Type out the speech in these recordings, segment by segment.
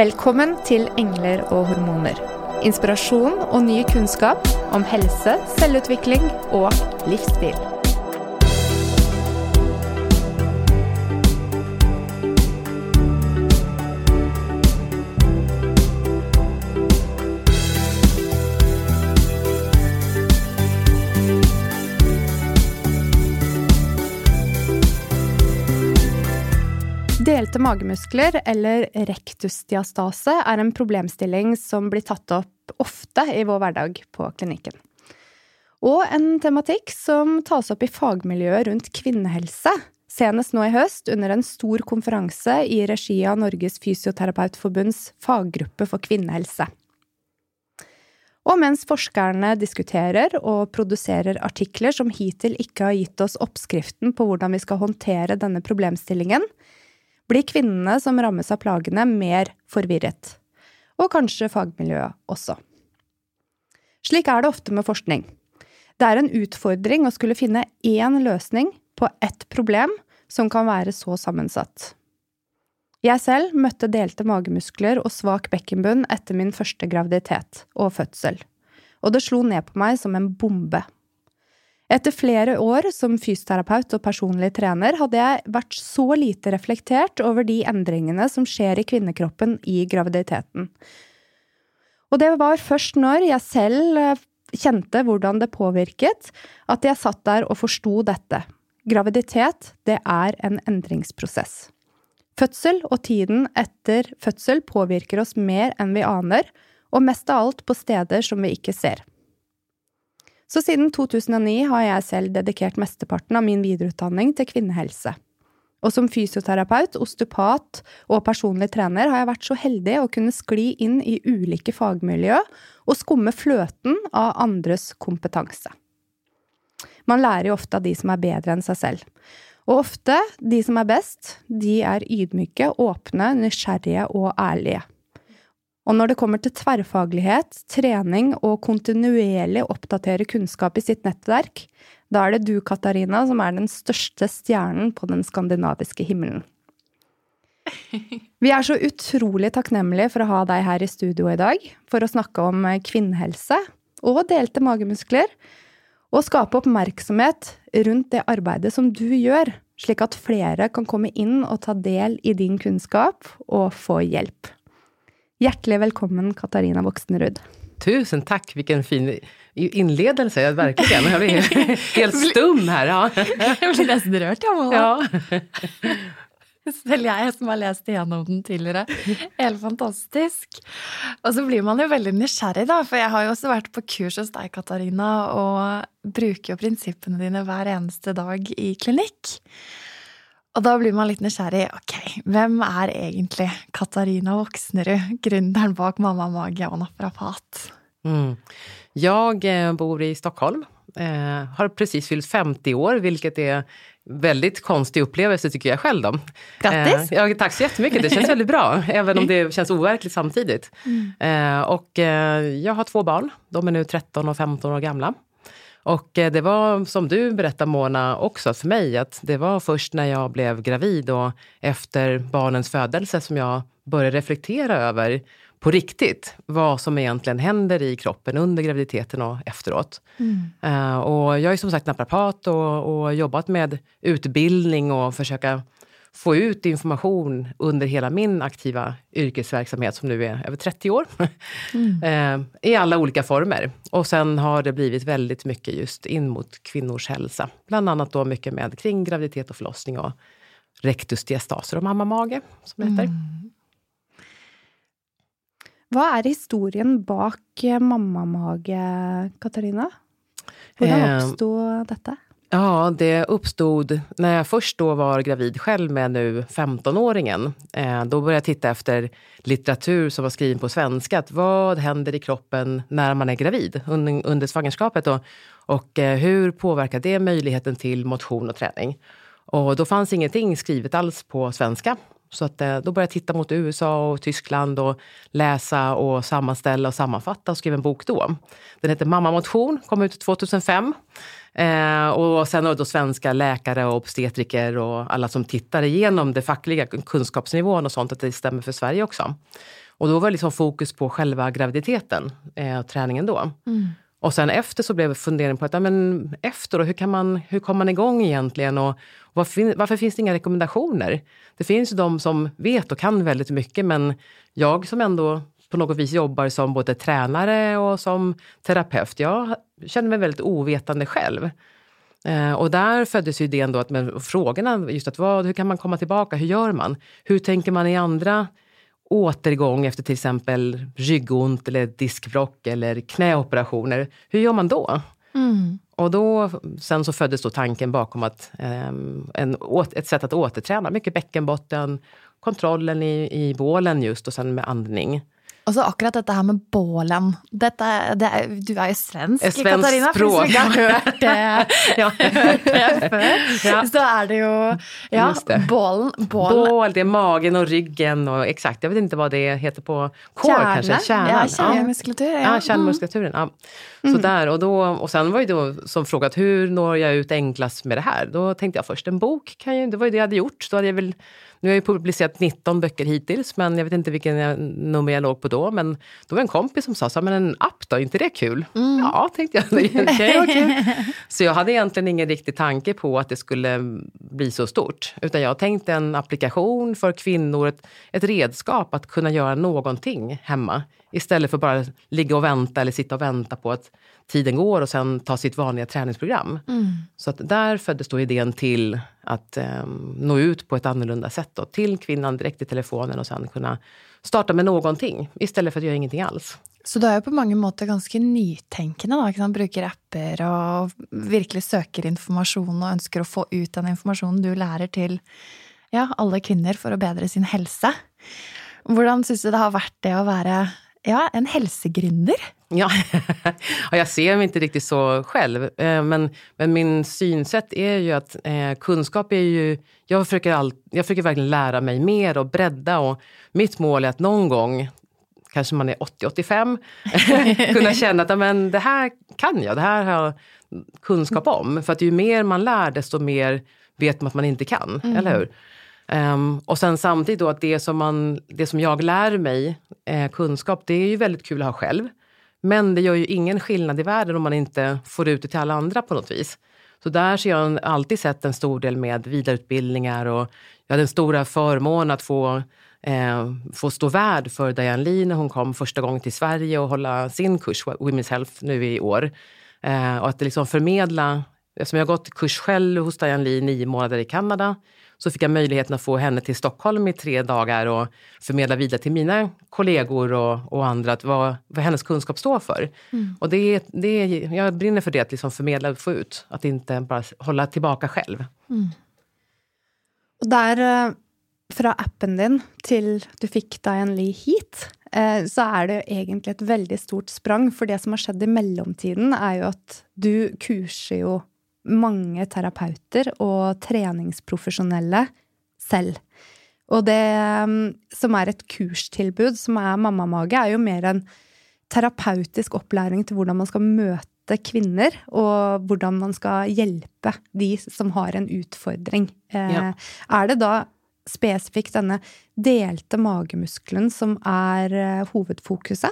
Välkommen till Änglar och hormoner. Inspiration och ny kunskap om hälsa, självutveckling och livsstil. Delte magemuskler, eller rektusdiastase, er en problemstilling som blir tatt opp ofte i vår hverdag på klinikken. Og en tematikk som tas opp i fagmiljøet rundt kvinnehelse, senest nå i høst under en stor konferanse i regi av Norges Fysioterapeutforbunds faggruppe for kvinnehelse. Og mens forskerne diskuterer og produserer artikler som hittil ikke har gitt oss oppskriften på hvordan vi skal håndtere denne problemstillingen, blir kvinnene som rammes av plagene, mer forvirret. Og kanskje fagmiljøet også. Slik er det ofte med forskning. Det er en utfordring å skulle finne én løsning på ett problem som kan være så sammensatt. Jeg selv møtte delte magemuskler og svak bekkenbunn etter min første graviditet og fødsel, og det slo ned på meg som en bombe. Etter flere år som fysioterapeut og personlig trener hadde jeg vært så lite reflektert over de endringene som skjer i kvinnekroppen i graviditeten. Og det var først når jeg selv eh, kände kjente hvordan det påvirket, at jeg satt der og forsto dette. Graviditet, det er en endringsprosess. Fødsel og tiden etter fødsel påvirker oss mer enn vi aner, og mest av alt på steder som vi ikke ser. Så siden 2009 har jeg selv dedikert mesteparten av min videreutdanning til kvinnehelse. Og som fysioterapeut, osteopat og personlig trener har jeg vært så heldig å kunne skli inn i ulike fagmiljø og skumme fløten av andres kompetanse. Man lærer jo ofte av de som er bedre enn seg selv. Og ofte, de som er best, de er ydmyke, åpne, nysgjerrige og ærlige. Og når det kommer til tverrfaglighet, trening og kontinuerlig oppdatere kunnskap i sitt nettverk, da er det du, Katarina, som er den største stjernen på den skandinaviske himmelen. Vi er så utrolig takknemlige for å ha deg her i studio i dag for å snakke om kvinnehelse og delte magemuskler, og skape oppmerksomhet rundt det arbeidet som du gjør, slik at flere kan komme inn og ta del i din kunnskap og få hjelp. Hjärtligt välkommen Katarina Voxnerud. Tusen tack, vilken fin inledelse, verkligen. Jag blir helt stum här. Ja. Jag blir rørt, jeg, Mona. Ja. Selv jeg som har lest igjennom den tidligere. Helt fantastisk. Og så blir man jo veldig nysgjerrig, da, for jeg har jo også vært på kurs hos deg, Katarina, og bruker jo prinsippene dine hver eneste dag i klinikk. Og da blir man litt nysgjerrig. Ok, hvem er egentlig Katarina Voxnerud, gründeren bak Mamma Mage og naprapat? Mm. Jag eh, bor i Stockholm. Eh, har precis fyllt 50 år, vilket är väldigt konstig upplevelse tycker jag själv. Då. Grattis! Eh, ja, tack så jättemycket, det känns väldigt bra, även om det känns overkligt samtidigt. Mm. Eh, och eh, jag har två barn, de är nu 13 och 15 år gamla. Och eh, det var som du berättar Mona också för mig, att det var först när jag blev gravid och efter barnens födelse som jag började reflektera över på riktigt vad som egentligen händer i kroppen under graviditeten och efteråt. Mm. Uh, och jag är som sagt naprapat och, och jobbat med utbildning och försöka få ut information under hela min aktiva yrkesverksamhet som nu är över 30 år. Mm. Eh, I alla olika former. Och sen har det blivit väldigt mycket just in mot kvinnors hälsa. Bland annat då mycket med kring graviditet och förlossning och rektusdiastaser och mammamage, som det heter. Mm. Vad är historien bak mammamage, Katarina? Hur uppstod detta? Ja, det uppstod när jag först då var gravid själv med nu 15-åringen. Eh, då började jag titta efter litteratur som var skriven på svenska. Att vad händer i kroppen när man är gravid under, under svangerskapet? Och, och hur påverkar det möjligheten till motion och träning? Och då fanns ingenting skrivet alls på svenska. Så att, eh, då började jag titta mot USA och Tyskland och läsa och sammanställa och sammanfatta och skrev en bok då. Den heter Mamma motion, kom ut 2005. Eh, och sen har då svenska läkare och obstetriker och alla som tittar igenom det fackliga kunskapsnivån och sånt, att det stämmer för Sverige också. Och då var det liksom fokus på själva graviditeten, eh, träningen då. Mm. Och sen efter så blev funderingen på att, ja, men efter då, hur, kan man, hur kommer man igång egentligen? Och varför, varför finns det inga rekommendationer? Det finns ju de som vet och kan väldigt mycket, men jag som ändå på något vis jobbar som både tränare och som terapeut, jag känner mig väldigt ovetande själv. Eh, och där föddes ju idén då att med frågorna, just att vad, hur kan man komma tillbaka, hur gör man? Hur tänker man i andra återgång efter till exempel ryggont eller diskbråck eller knäoperationer. Hur gör man då? Mm. Och då, sen så föddes då tanken bakom att, eh, en, ett sätt att återträna, mycket bäckenbotten, kontrollen i, i bålen just och sen med andning. Og så akkurat dette her med bålen. Dette, det er, du er jo svensk, svensk Katarina. Språk. hvis vi ikke har hørt det, Ja. hørt det før, Ja. så er det jo Ja, det. bålen, bålen Bål, det är magen och ryggen och exakt, jag vet inte vad det heter på core kanske, kärnan. Ja, kärnmuskulatur. Ja. Ja, kärnmuskulaturen. Ja. Så där, och, då, och sen var ju då som frågat hur når jag ut enklast med det här? Då tänkte jag först en bok, kan ju, det var ju det jag hade gjort. Då hade jag väl, nu har jag publicerat 19 böcker hittills, men jag vet inte vilken jag, nummer jag låg på då. Men då var det en kompis som sa, så, men en app då, är inte det kul? Ja, tänkte jag. Vara kul. Så jag hade egentligen ingen riktig tanke på att det skulle bli så stort. Utan jag tänkte en applikation för kvinnor, ett, ett redskap att kunna göra någonting hemma. Istället för bara ligga och vänta eller sitta och vänta på att tiden går och sen ta sitt vanliga träningsprogram. Så att där föddes då idén till att eh, nå ut på ett annorlunda sätt. Då, till kvinnan direkt i telefonen och sen kunna starta med någonting istället för att göra ingenting alls. Så du jo på mange måter ganske nytenkende. da, ikke sant? Bruker apper og virkelig søker informasjon og ønsker å få ut den informasjonen du lærer til ja, alle kvinner for å bedre sin helse. Hvordan syns du det har vært det å være ja, en helsegründer? Ja, ja, jag ser mig inte riktigt så själv. Eh, Men, men min synsätt är ju att eh, kunskap är ju... Jag försöker, all, jag försöker verkligen lära mig mer och bredda. Och mitt mål är att någon gång, kanske man är 80-85, kunna känna att men, det här kan jag, det här har jag kunskap om. För att ju mer man lär, desto mer vet man att man inte kan. Eller hur? Um, och sen samtidigt då att det som, man, det som jag lär mig, eh, kunskap, det är ju väldigt kul att ha själv. Men det gör ju ingen skillnad i världen om man inte får ut det till alla andra på något vis. Så där ser jag alltid sett en stor del med vidareutbildningar och jag hade den stora förmånen att få, eh, få stå värd för Diane Lee när hon kom första gången till Sverige och hålla sin kurs Women's Health nu i år. Eh, och att liksom förmedla, eftersom jag har gått kurs själv hos Diane Lee nio månader i Kanada, så fick jag möjligheten att få henne till Stockholm i tre dagar och förmedla vidare till mina kollegor och, och andra att vad, vad hennes kunskap står för. Och det, det, jag brinner för det, att liksom förmedla och få ut. Att inte bara hålla tillbaka själv. Og der, eh, fra appen din til du fikk Diane Lee hit, eh, så er det jo egentlig et veldig stort sprang. For det som har skjedd i mellomtiden, er jo at du kurser jo mange terapeuter og treningsprofesjonelle selv. Og det mm, som er et kurstilbud, som er Mammamage, er jo mer en terapeutisk opplæring til hvordan man skal møte kvinner, og hvordan man skal hjelpe de som har en utfordring. Eh, Ja. Er det da spesifikt denne delte magemuskelen som er eh, hovedfokuset?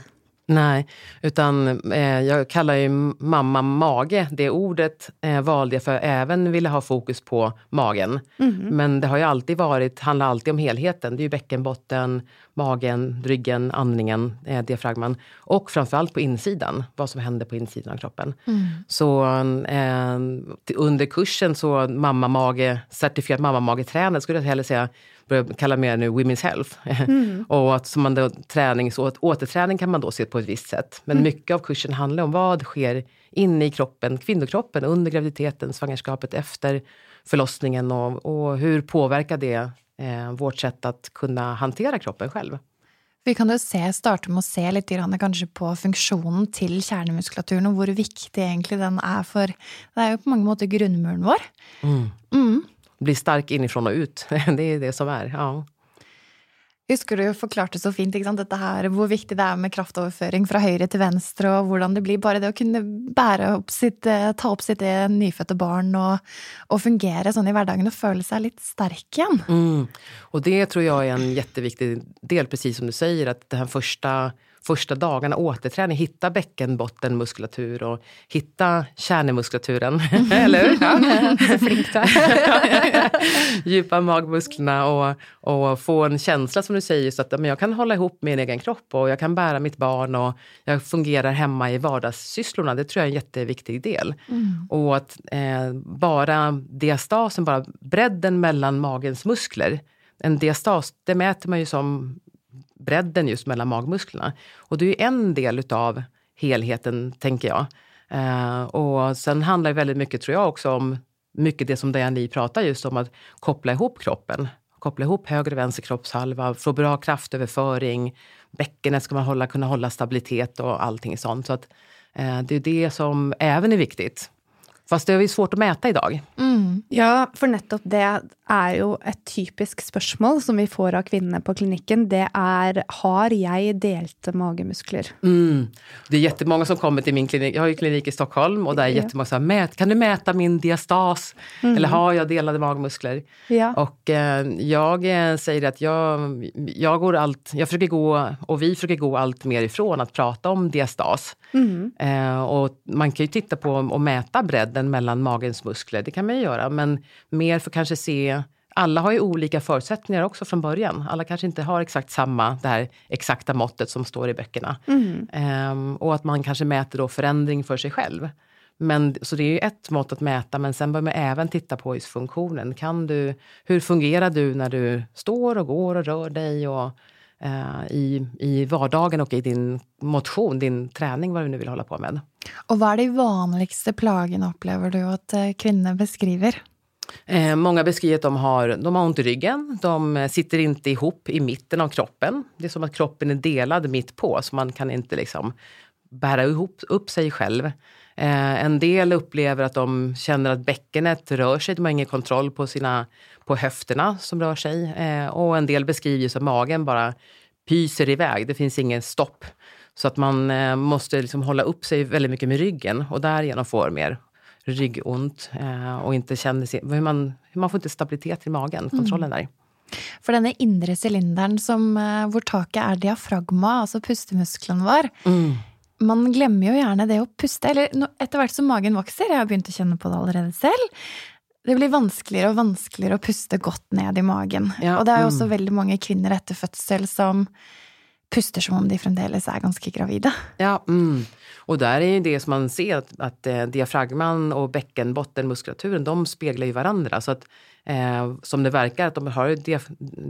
Nej, utan eh, jag kallar ju mamma mage. Det ordet eh, valde jag för jag även ville ha fokus på magen. Men det har ju alltid varit, handlar alltid om helheten. Det är ju bäckenbotten, magen, ryggen, andningen, eh, diafragman. Och framförallt på insidan, vad som händer på insidan av kroppen. Så eh, under kursen så mamma mage, certifierad mamma mage skulle jag hellre säga, börja kalla mer nu Women's Health. och att som man då, tränings, åt, återträning kan man då se på ett visst sätt. Men mycket av kursen handlar om vad sker inne i kroppen, kvinnokroppen, under graviditeten, svangerskapet, efter förlossningen och, och hur påverkar det eh, vårt sätt att kunna hantera kroppen själv. Vi kan jo se, starte med å se litt grann, kanskje på funksjonen til kjernemuskulaturen, og hvor viktig egentlig den er for Det er jo på mange måter grunnmuren vår. Mm. Bli stark inifrån och ut, det är det som är. Ja. Husker du forklarte så fint dette her, hvor viktig det er med kraftoverføring fra høyre til venstre, og hvordan det blir bare det å kunne bære opp sitt, eh, ta opp sitt nyfødte barn og, og, fungere sånn i hverdagen og føle seg litt sterk igjen. Mm. Och det tror jag är en jätteviktig del, precis som du säger, att den här första första dagarna återträning, hitta bäckenbottenmuskulatur och hitta kärnemuskulaturen. Eller hur? Ja. Djupa magmusklerna och, och få en känsla som du säger, så att men jag kan hålla ihop min egen kropp och jag kan bära mitt barn och jag fungerar hemma i vardagssysslorna. Det tror jag är en jätteviktig del. Mm. Och att eh, bara diastasen, bara bredden mellan magens muskler en diastas, det mäter man ju som bredden just mellan magmusklerna. Och det är ju en del utav helheten, tänker jag. Eh, och sen handlar det väldigt mycket, tror jag, också om mycket det som Diane Lee pratar just om, att koppla ihop kroppen. Koppla ihop höger och vänster kroppshalva, få bra kraftöverföring. Bäckenet ska man hålla, kunna hålla stabilitet och allting sånt. Så att, eh, det är det som även är viktigt. Fast det är svårt att mäta idag. Mm. Ja, för nettopp det er jo et typisk spørsmål som vi får av kvinnene på klinikken. Det er har jeg delte magemuskler? Mm. Det är jättemånga som kommer till min klinik. Jag har ju klinik i Stockholm och där är jättemånga som säger kan du mäta min diastas? Mm. Eller har jag delade magmuskler? Ja. Och eh, jag eh, säger att jag, jag går allt, jag försöker gå och vi försöker gå allt mer ifrån att prata om diastas. Mm. Eh, och man kan ju titta på och mäta bredden mellan magens muskler, det kan man ju göra, men mer för kanske se alla har ju olika förutsättningar också från början. Alla kanske inte har exakt samma, det här exakta måttet som står i böckerna. Mm. Um, och att man kanske mäter då förändring för sig själv. Men, så det är ju ett mått att mäta, men sen bör man även titta på just funktionen. Kan du, hur fungerar du när du står och går och rör dig och, uh, i, i vardagen och i din motion, din träning, vad du nu vill hålla på med. Och vad är de vanligaste plagene upplever du att eh, kvinnor beskriver? Eh, många beskriver att de har, de har ont i ryggen, de sitter inte ihop i mitten av kroppen. Det är som att kroppen är delad mitt på, så man kan inte liksom bära ihop upp sig själv. Eh, en del upplever att de känner att bäckenet rör sig, de har ingen kontroll på, sina, på höfterna som rör sig. Eh, och en del beskriver att magen bara pyser iväg, det finns ingen stopp. Så att man eh, måste liksom hålla upp sig väldigt mycket med ryggen och därigenom får mer ryggont eh, och inte känner sin, hur man, hur man får inte stabilitet i magen, mm. kontrollen där. For denne indre cylinderen som, eh, hvor taket er diafragma, altså pustemuskelen vår mm. Man glemmer jo gjerne det å puste. Eller etter hvert som magen vokser, jeg har begynt å kjenne på det allerede selv, det blir vanskeligere og vanskeligere å puste godt ned i magen. Ja, og det er jo også mm. veldig mange kvinner etter fødsel som puster som om de fremdeles är ganska gravida. Ja, mm. och där är ju det som man ser att, att eh, diafragman och bäckenbottenmuskulaturen, de speglar ju varandra. Så att eh, som det verkar att de har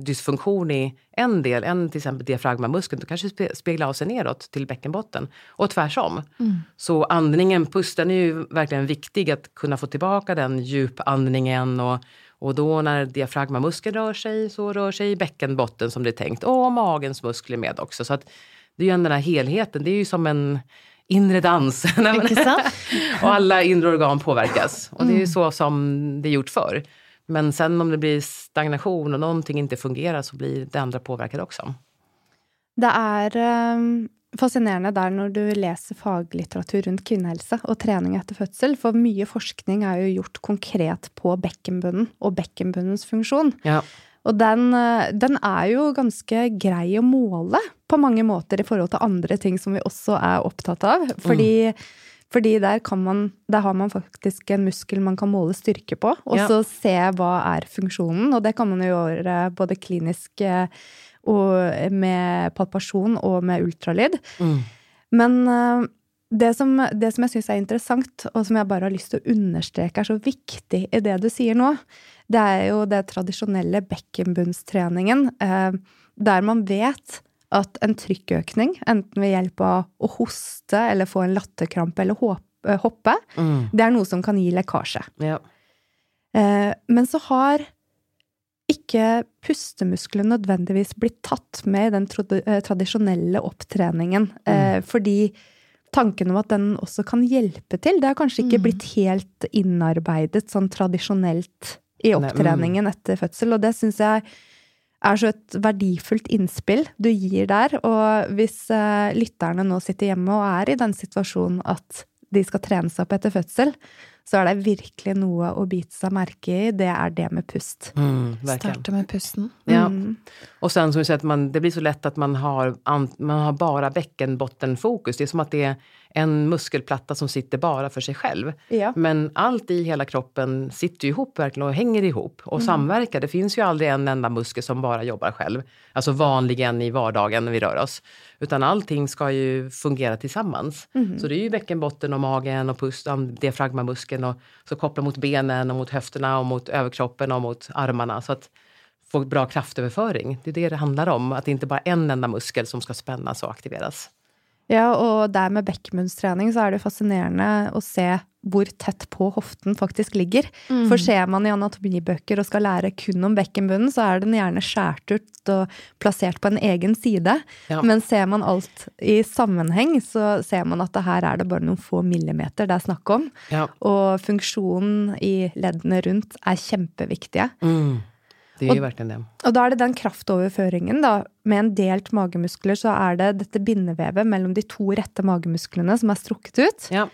dysfunktion i en del, en till exempel diafragmamuskeln, då kanske speglar av sig neråt till bäckenbotten. Och tvärsom. Mm. Så andningen, pusten är ju verkligen viktig att kunna få tillbaka den djupandningen och och då när diafragmamuskeln rör sig så rör sig bäckenbotten som det är tänkt och magens muskler med också. Så att det är ju den här helheten, det är ju som en inre dans. och alla inre organ påverkas. Och det är ju mm. så som det är gjort förr. Men sen om det blir stagnation och någonting inte fungerar så blir det andra påverkade också. Det är um, fascinerende der når du leser faglitteratur rundt kvinnehelse og trening etter fødsel, for mye forskning er jo gjort konkret på bekkenbunnen og bekkenbunnens funksjon. Ja. Og den, den, er jo ganske grei å måle på mange måter i forhold til andre ting som vi også er opptatt av. Fordi, mm. fordi der, man, der, har man faktisk en muskel man kan måle styrke på, og ja. så se hva er funksjonen. Og det kan man jo gjøre både klinisk og med palpasjon og med ultralyd. Mm. Men uh, det som, det som, jeg syns er interessant, og som jeg bare har lyst til å understreke er så viktig i det du sier nå, det er jo det tradisjonelle bekkenbunnstreningen, uh, der man vet at en trykkøkning, enten ved hjelp av å hoste eller få en latterkrampe eller hoppe, mm. det er noe som kan gi lekkasje. Ja. Men så har ikke pustemusklene nødvendigvis blitt tatt med i den eh, tradisjonelle opptreningen. Mm. Eh, fordi tanken om at den også kan hjelpe til, det har kanskje ikke mm. blitt helt innarbeidet sånn tradisjonelt i opptreningen etter fødsel. Og det syns jeg er så et verdifullt innspill du gir der. Og hvis eh, lytterne nå sitter hjemme og er i den situasjonen at de skal trene seg opp etter fødsel, så er det virkelig noe å bite seg merke i. Det er det med pust. Mm, verkligen. Starte med pusten. Ja. Mm. Och sen som vi säger, att man, det blir så lätt att man har, an- man har bara bäckenbottenfokus. Det är som att det är en muskelplatta som sitter bara för sig själv. Ja. Men allt i hela kroppen sitter ihop verkligen och hänger ihop och samverkar. Det finns ju aldrig en enda muskel som bara jobbar själv. Alltså vanligen i vardagen när vi rör oss. Utan allting ska ju fungera tillsammans. Så det är ju bäckenbotten och magen och pusten, diafragmamuskeln och så koppla mot benen och mot höfterna och mot överkroppen och mot armarna. Så att få bra kraftöverföring. Det är det det handlar om. Att det inte bara är en enda muskel som ska spännas och aktiveras. Ja, og der med bekkenbunnstrening så er det fascinerende å se hvor tett på hoften faktisk ligger. Mm. For ser man i anatomibøker og skal lære kun om bekkenbunnen, så er den gjerne skåret ut og plassert på en egen side. Ja. Men ser man alt i sammenheng, så ser man at det her er det bare noen få millimeter det er snakk om. Ja. Og funksjonen i leddene rundt er kjempeviktige. Mm. Det är Och- verkligen det. Og da er det den kraftoverføringen, da. Med en delt magemuskler så er det dette bindevevet mellom de to rette magemusklene som er strukket ut. Ja.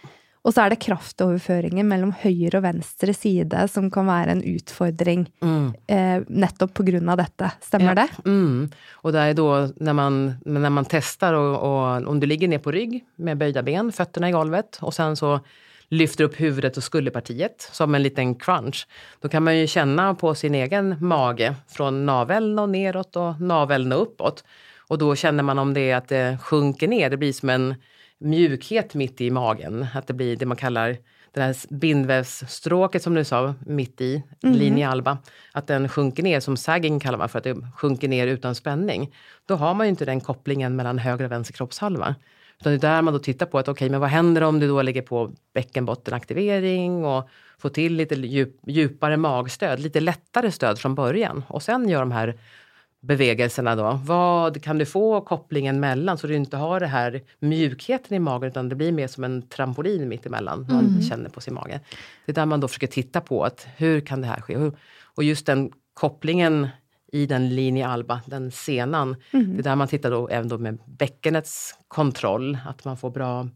Og så er det kraftoverføringen mellom høyre og venstre side som kan være en utfordring Mm. eh, nettopp på grunn av dette. Stemmer Ja. det? Mm. Och det är då när man, när man testar och, och om du ligger ner på rygg med böjda ben, fötterna i golvet och sen så lyfter upp huvudet och skulderpartiet som en liten crunch. Då kan man ju känna på sin egen mage från naveln och neråt och naveln och uppåt. Och då känner man om det är att det sjunker ner, det blir som en mjukhet mitt i magen. Att det blir det man kallar det här bindvävsstråket som du sa, mitt i, linje alba, att den sjunker ner, som sagging kallar man för att det sjunker ner utan spänning. Då har man ju inte den kopplingen mellan höger och vänster kroppshalva. Utan det är där man då tittar på att okej, men vad händer om du då lägger på bäckenbottenaktivering och får till lite djup, djupare magstöd, lite lättare stöd från början och sen gör de här bevägelserna då. Vad kan du få kopplingen mellan så du inte har det här mjukheten i magen utan det blir mer som en trampolin mittemellan man känner på sin mage. Det är där man då försöker titta på att hur kan det här ske? Och just den kopplingen i den linje alba, den senan. Det är där man tittar då även då med bäckenets kontroll, att man får bra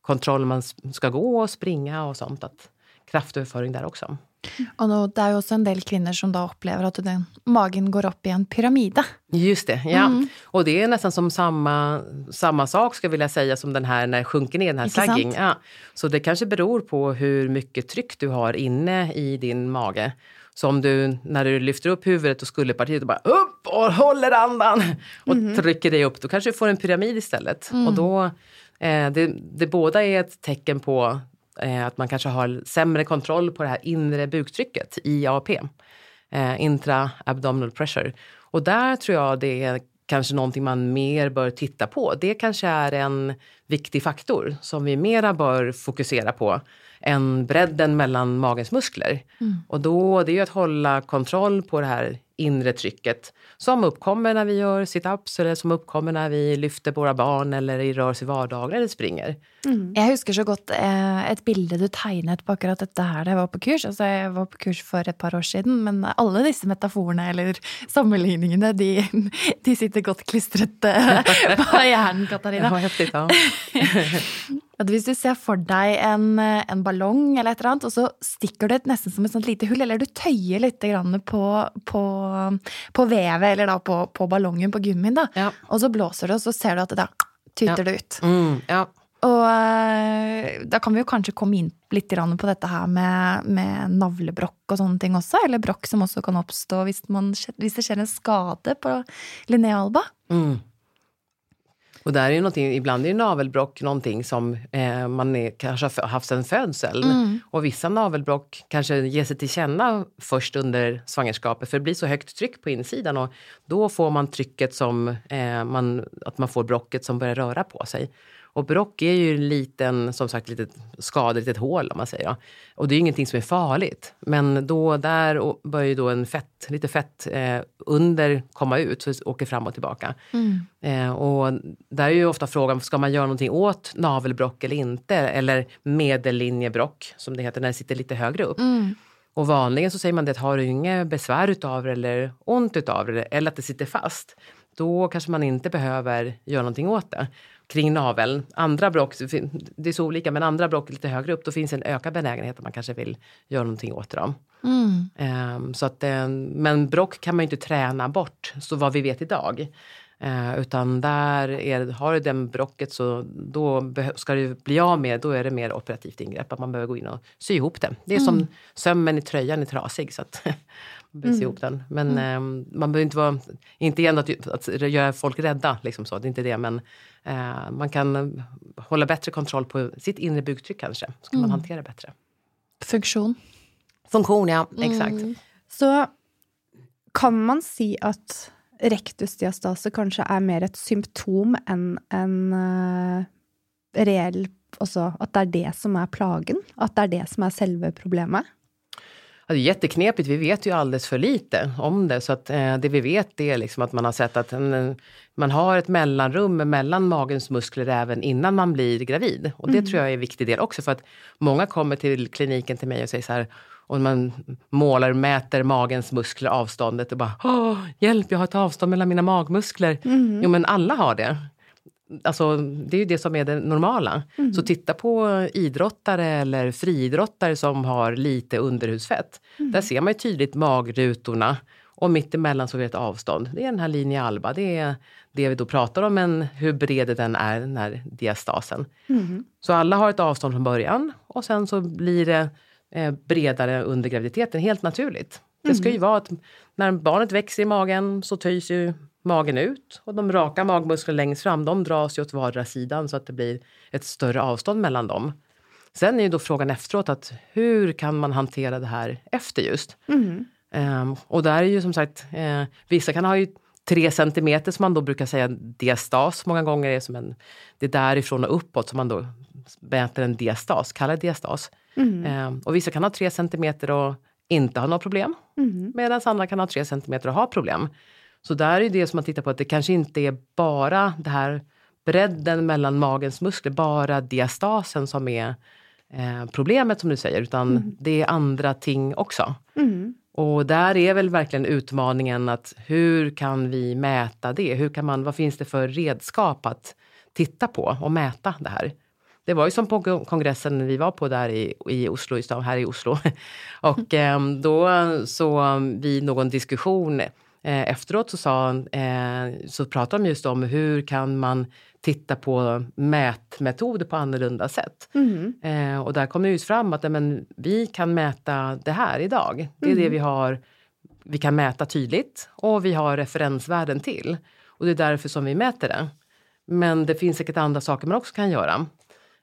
kontroll när man ska gå och springa och sånt. Att kraftöverföring där också. Og nå, det jo også en del kvinner som da opplever at den, magen går opp i en pyramide. Just det, ja. Och det är nästan som samma, samma sak ska jag vilja säga som den här när sjunker ner, den här sagging. Ja. Så det kanske beror på hur mycket tryck du har inne i din mage. Så om du, när du lyfter upp huvudet och skulderpartiet och bara upp och håller andan och trycker dig upp, då kanske du får en pyramid istället. Och då, eh, det, det båda är ett tecken på eh, att man kanske har sämre kontroll på det här inre buktrycket, IAP. Eh, intra-abdominal pressure. Och där tror jag det är kanske någonting man mer bör titta på. Det kanske är en viktig faktor som vi mera bör fokusera på än bredden mellan magens muskler. Och då, det är ju att hålla kontroll på det här inre trycket som uppkommer när vi gör sit-ups eller som uppkommer när vi lyfter våra barn eller rör oss i vardagen eller springer. Jeg husker så godt eh, et bilde du tegnet på akkurat dette her da jeg var på kurs. Altså, jeg var på kurs for et par år siden, men alle disse metaforene eller sammenligningene, de, de sitter godt klistret eh, på hjernen, Katarina. At hvis du ser for deg en, en ballong eller et eller annet, og så stikker du et nesten som et sånt lite hull, eller du tøyer litt på, på, på vevet, eller da på, på ballongen på gummien, da. Ja. Og så blåser det, og så ser du at det da tyter Ja. det ut. Mm, ja. Og eh, da kan vi jo kanskje komme inn litt på dette her med, med navlebrokk og sånne ting også, eller brokk som også kan oppstå hvis, man, hvis det skjer en skade på Linnea Alba. Mm. Och där är ju ibland är navelbrock någonting som eh, man är, kanske har haft sedan födseln. Mm. Och vissa navelbrock kanske ger sig till känna först under svangerskapet för det blir så högt tryck på insidan och då får man trycket som, eh, man, att man får brocket som börjar röra på sig. Och brock är ju en liten, som sagt, litet skada, litet hål om man säger. Ja. Och det är ingenting som är farligt. Men då där börjar ju då en fett, lite fett eh, under komma ut, så det åker fram och tillbaka. Eh, och där är ju ofta frågan, ska man göra någonting åt navelbrock eller inte? Eller medellinjebrock, som det heter när det sitter lite högre upp. Och vanligen så säger man det att har du inget besvär utav det eller ont utav det eller att det sitter fast, då kanske man inte behöver göra någonting åt det. Kring naveln, andra brock, det är så olika, men andra brock lite högre upp, då finns en ökad benägenhet att man kanske vill göra någonting åt dem. Mm. Um, så att, men brock kan man ju inte träna bort, så vad vi vet idag. Eh, utan där är, har du den brocket så då ska du bli av med då är det mer operativt ingrepp. Att man behöver gå in och sy ihop det. Det är mm. som sömmen i tröjan är trasig. Så att man behöver sy ihop den. Men mm. eh, man behöver inte vara, inte igen att, att göra folk rädda. Liksom så, det är inte det. Men eh, man kan hålla bättre kontroll på sitt inre bugtryck kanske. Så kan man mm. hantera bättre. Funktion. Funktion, ja. Exakt. Mm. Så kan man säga att rektusdiastase kanskje er mer et symptom enn en uh, reell Altså at det er det som är plagen? Att det är det som är selve problemet? Ja, det är jätteknepigt. Vi vet ju alldeles för lite om det. Så att, eh, det vi vet är liksom att man har sett att en, man har ett mellanrum mellan magens muskler även innan man blir gravid. Och det mm. tror jag är en viktig del också. För att många kommer till kliniken till mig och säger så här och man målar, mäter magens muskler, avståndet och bara Åh, hjälp, jag har ett avstånd mellan mina magmuskler. Mm. Jo men alla har det. Alltså, det är ju det som är det normala. Mm. Så titta på idrottare eller friidrottare som har lite underhudsfett. Mm. Där ser man ju tydligt magrutorna och mittemellan så är det ett avstånd. Det är den här linje alba. Det är det vi då pratar om, men hur bred den är, den här diastasen. Mm. Så alla har ett avstånd från början och sen så blir det eh, bredare under graviditeten, helt naturligt. Det ska ju vara att när barnet växer i magen så töjs ju magen ut och de raka magmusklerna längst fram de dras ju åt vardera sidan så att det blir ett större avstånd mellan dem. Sen är ju då frågan efteråt att hur kan man hantera det här efter just? Mm. Um, och där är ju som sagt, uh, vissa kan ha ju tre centimeter som man då brukar säga diastas många gånger är som en, det är därifrån och uppåt som man då mäter en diastas, kallar diastas. Mm. Um, och vissa kan ha tre centimeter och inte ha några problem. Mm. Medan andra kan ha tre centimeter och ha problem. Så där är det som man tittar på att det kanske inte är bara det här bredden mellan magens muskler, bara diastasen som är eh, problemet som du säger, utan mm. det är andra ting också. Mm. Och där är väl verkligen utmaningen att hur kan vi mäta det? Hur kan man, vad finns det för redskap att titta på och mäta det här? Det var ju som på kongressen vi var på där i, i Oslo, här i Oslo. Och eh, då så vid någon diskussion Eh, efteråt så, sa, eh, så pratade de just om hur kan man titta på mätmetoder på annorlunda sätt. Mm. Eh, och där kom det just fram att men, vi kan mäta det här idag. Det är mm. det vi har. Vi kan mäta tydligt och vi har referensvärden till. Och det är därför som vi mäter det. Men det finns säkert andra saker man också kan göra.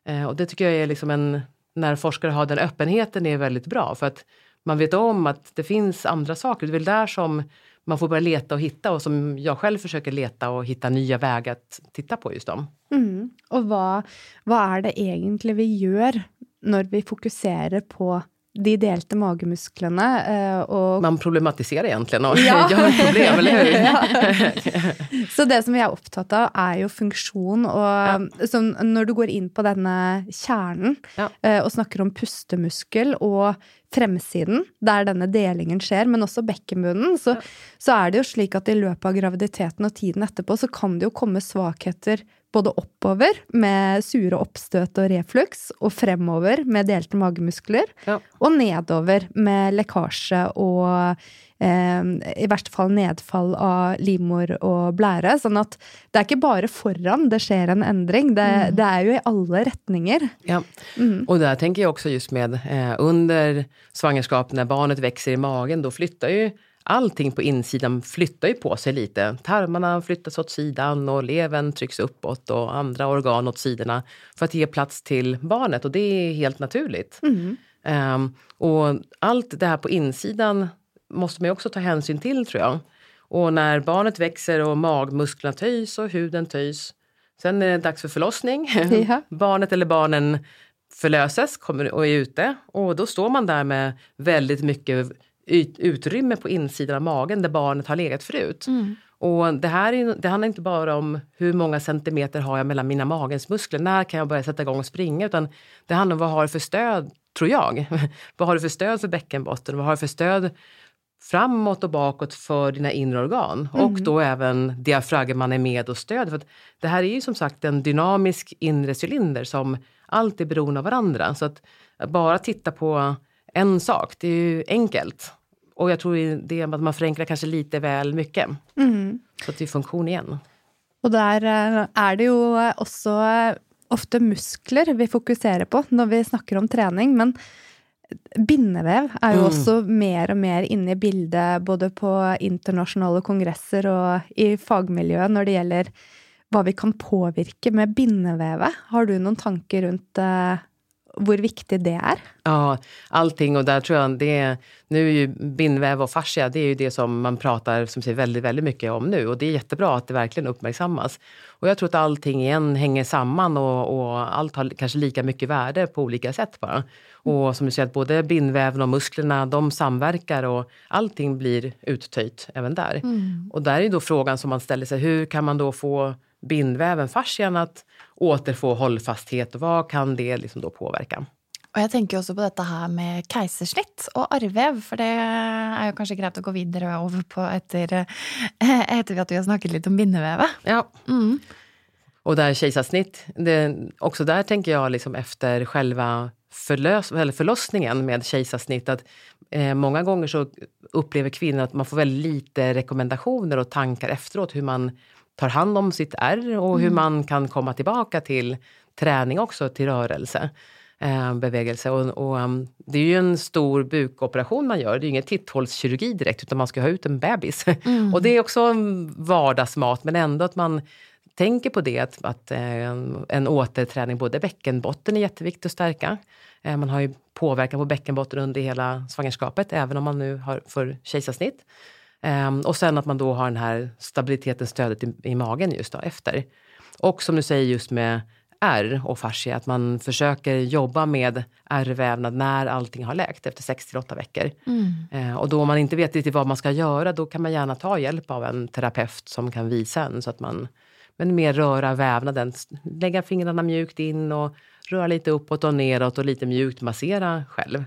Eh, och det tycker jag är liksom en, när forskare har den öppenheten är väldigt bra för att man vet om att det finns andra saker. Det är väl där som man får börja leta och hitta och som jag själv försöker leta och hitta nya vägar att titta på just dem. Mm. Och vad, vad är det egentligen vi gör när vi fokuserar på de delte magemusklerna. Eh, och... Man problematiserar egentligen och ja. ett problem, eller hur? ja. Så det som vi är upptatt av är ju funktion. Och ja. så när du går in på denna kärnan ja. Eh, och snackar om pustemuskel och fremsiden, där denna delningen sker, men också bäckenbunnen, så, så är det ju så att i löpet av graviditeten och tiden efterpå så kan det ju komma svagheter både oppover med sure oppstøt og reflux, og fremover med delte magemuskler, ja. og nedover med lekkasje og eh, i verste fall nedfall av livmor og blære. Sånn at det er ikke bare foran det skjer en endring, det, mm. det är ju i alla riktningar. Ja, mm. och där tänker jag också just med eh, under svangerskap när barnet växer i magen, då flyttar ju allting på insidan flyttar ju på sig lite. Tarmarna flyttas åt sidan och levern trycks uppåt och andra organ åt sidorna för att ge plats till barnet och det är helt naturligt. Mm. Um, och allt det här på insidan måste man också ta hänsyn till tror jag. Och när barnet växer och magmusklerna töjs och huden töjs. Sen är det dags för förlossning. Ja. barnet eller barnen förlöses kommer och är ute och då står man där med väldigt mycket utrymme på insidan av magen där barnet har legat förut. Mm. Och det här är, det handlar inte bara om hur många centimeter har jag mellan mina magensmuskler, när kan jag börja sätta igång och springa, utan det handlar om vad har jag för stöd tror jag. vad har du för stöd för bäckenbotten? Vad har du för stöd framåt och bakåt för dina inre organ mm. och då även diafragman är med och stöder. För det här är ju som sagt en dynamisk inre cylinder som allt är beroende av varandra. Så att bara titta på en sak, det är ju enkelt. Och jag tror det är att man förenklar kanske lite väl mycket. Mm. Så det är funktion igen. Och där eh, är det ju också ofta muskler vi fokuserar på när vi snackar om träning. Men bindevev är ju mm. också mer och mer inne i bildet både på internationella kongresser och i fagmiljö när det gäller vad vi kan påverka med bindevävet. Har du någon tanke runt hur viktigt det är? Ja, allting och där tror jag det är, nu är ju bindväv och fascia, det är ju det som man pratar som säger, väldigt, väldigt mycket om nu och det är jättebra att det verkligen uppmärksammas. Och jag tror att allting igen hänger samman och, och allt har kanske lika mycket värde på olika sätt bara. Och som du säger, att både bindväven och musklerna de samverkar och allting blir uttöjt även där. Mm. Och där är då frågan som man ställer sig, hur kan man då få bindväven, fascian, att återfå hållfasthet? Vad kan det liksom då påverka? Och jag tänker också på detta här med kejsarsnitt och arrvev, för det är ju kanske greit att gå vidare över på efter, efter att vi har snackat lite om bindevävet. Ja. Mm. Och där kejsarsnitt, det, också där tänker jag liksom efter själva förlös, eller förlossningen med kejsarsnitt att eh, många gånger så upplever kvinnor att man får väldigt lite rekommendationer och tankar efteråt hur man tar hand om sitt ärr och hur mm. man kan komma tillbaka till träning också, till rörelse. Eh, bevegelse. Och, och um, det är ju en stor bukoperation man gör. Det är ju ingen titthålskirurgi direkt utan man ska ha ut en bebis. Mm. och det är också vardagsmat men ändå att man tänker på det att, att eh, en återträning, både bäckenbotten är jätteviktigt att stärka. Eh, man har ju påverkan på bäckenbotten under hela svangerskapet även om man nu har för kejsarsnitt. Um, och sen att man då har den här stabiliteten, stödet i, i magen just då efter. Och som du säger just med ärr och fascia, att man försöker jobba med ärrvävnad när allting har läkt efter 6 till 8 veckor. Mm. Uh, och då om man inte vet riktigt vad man ska göra, då kan man gärna ta hjälp av en terapeut som kan visa en så att man men mer röra vävnaden, lägga fingrarna mjukt in och röra lite uppåt och neråt och lite mjukt massera själv.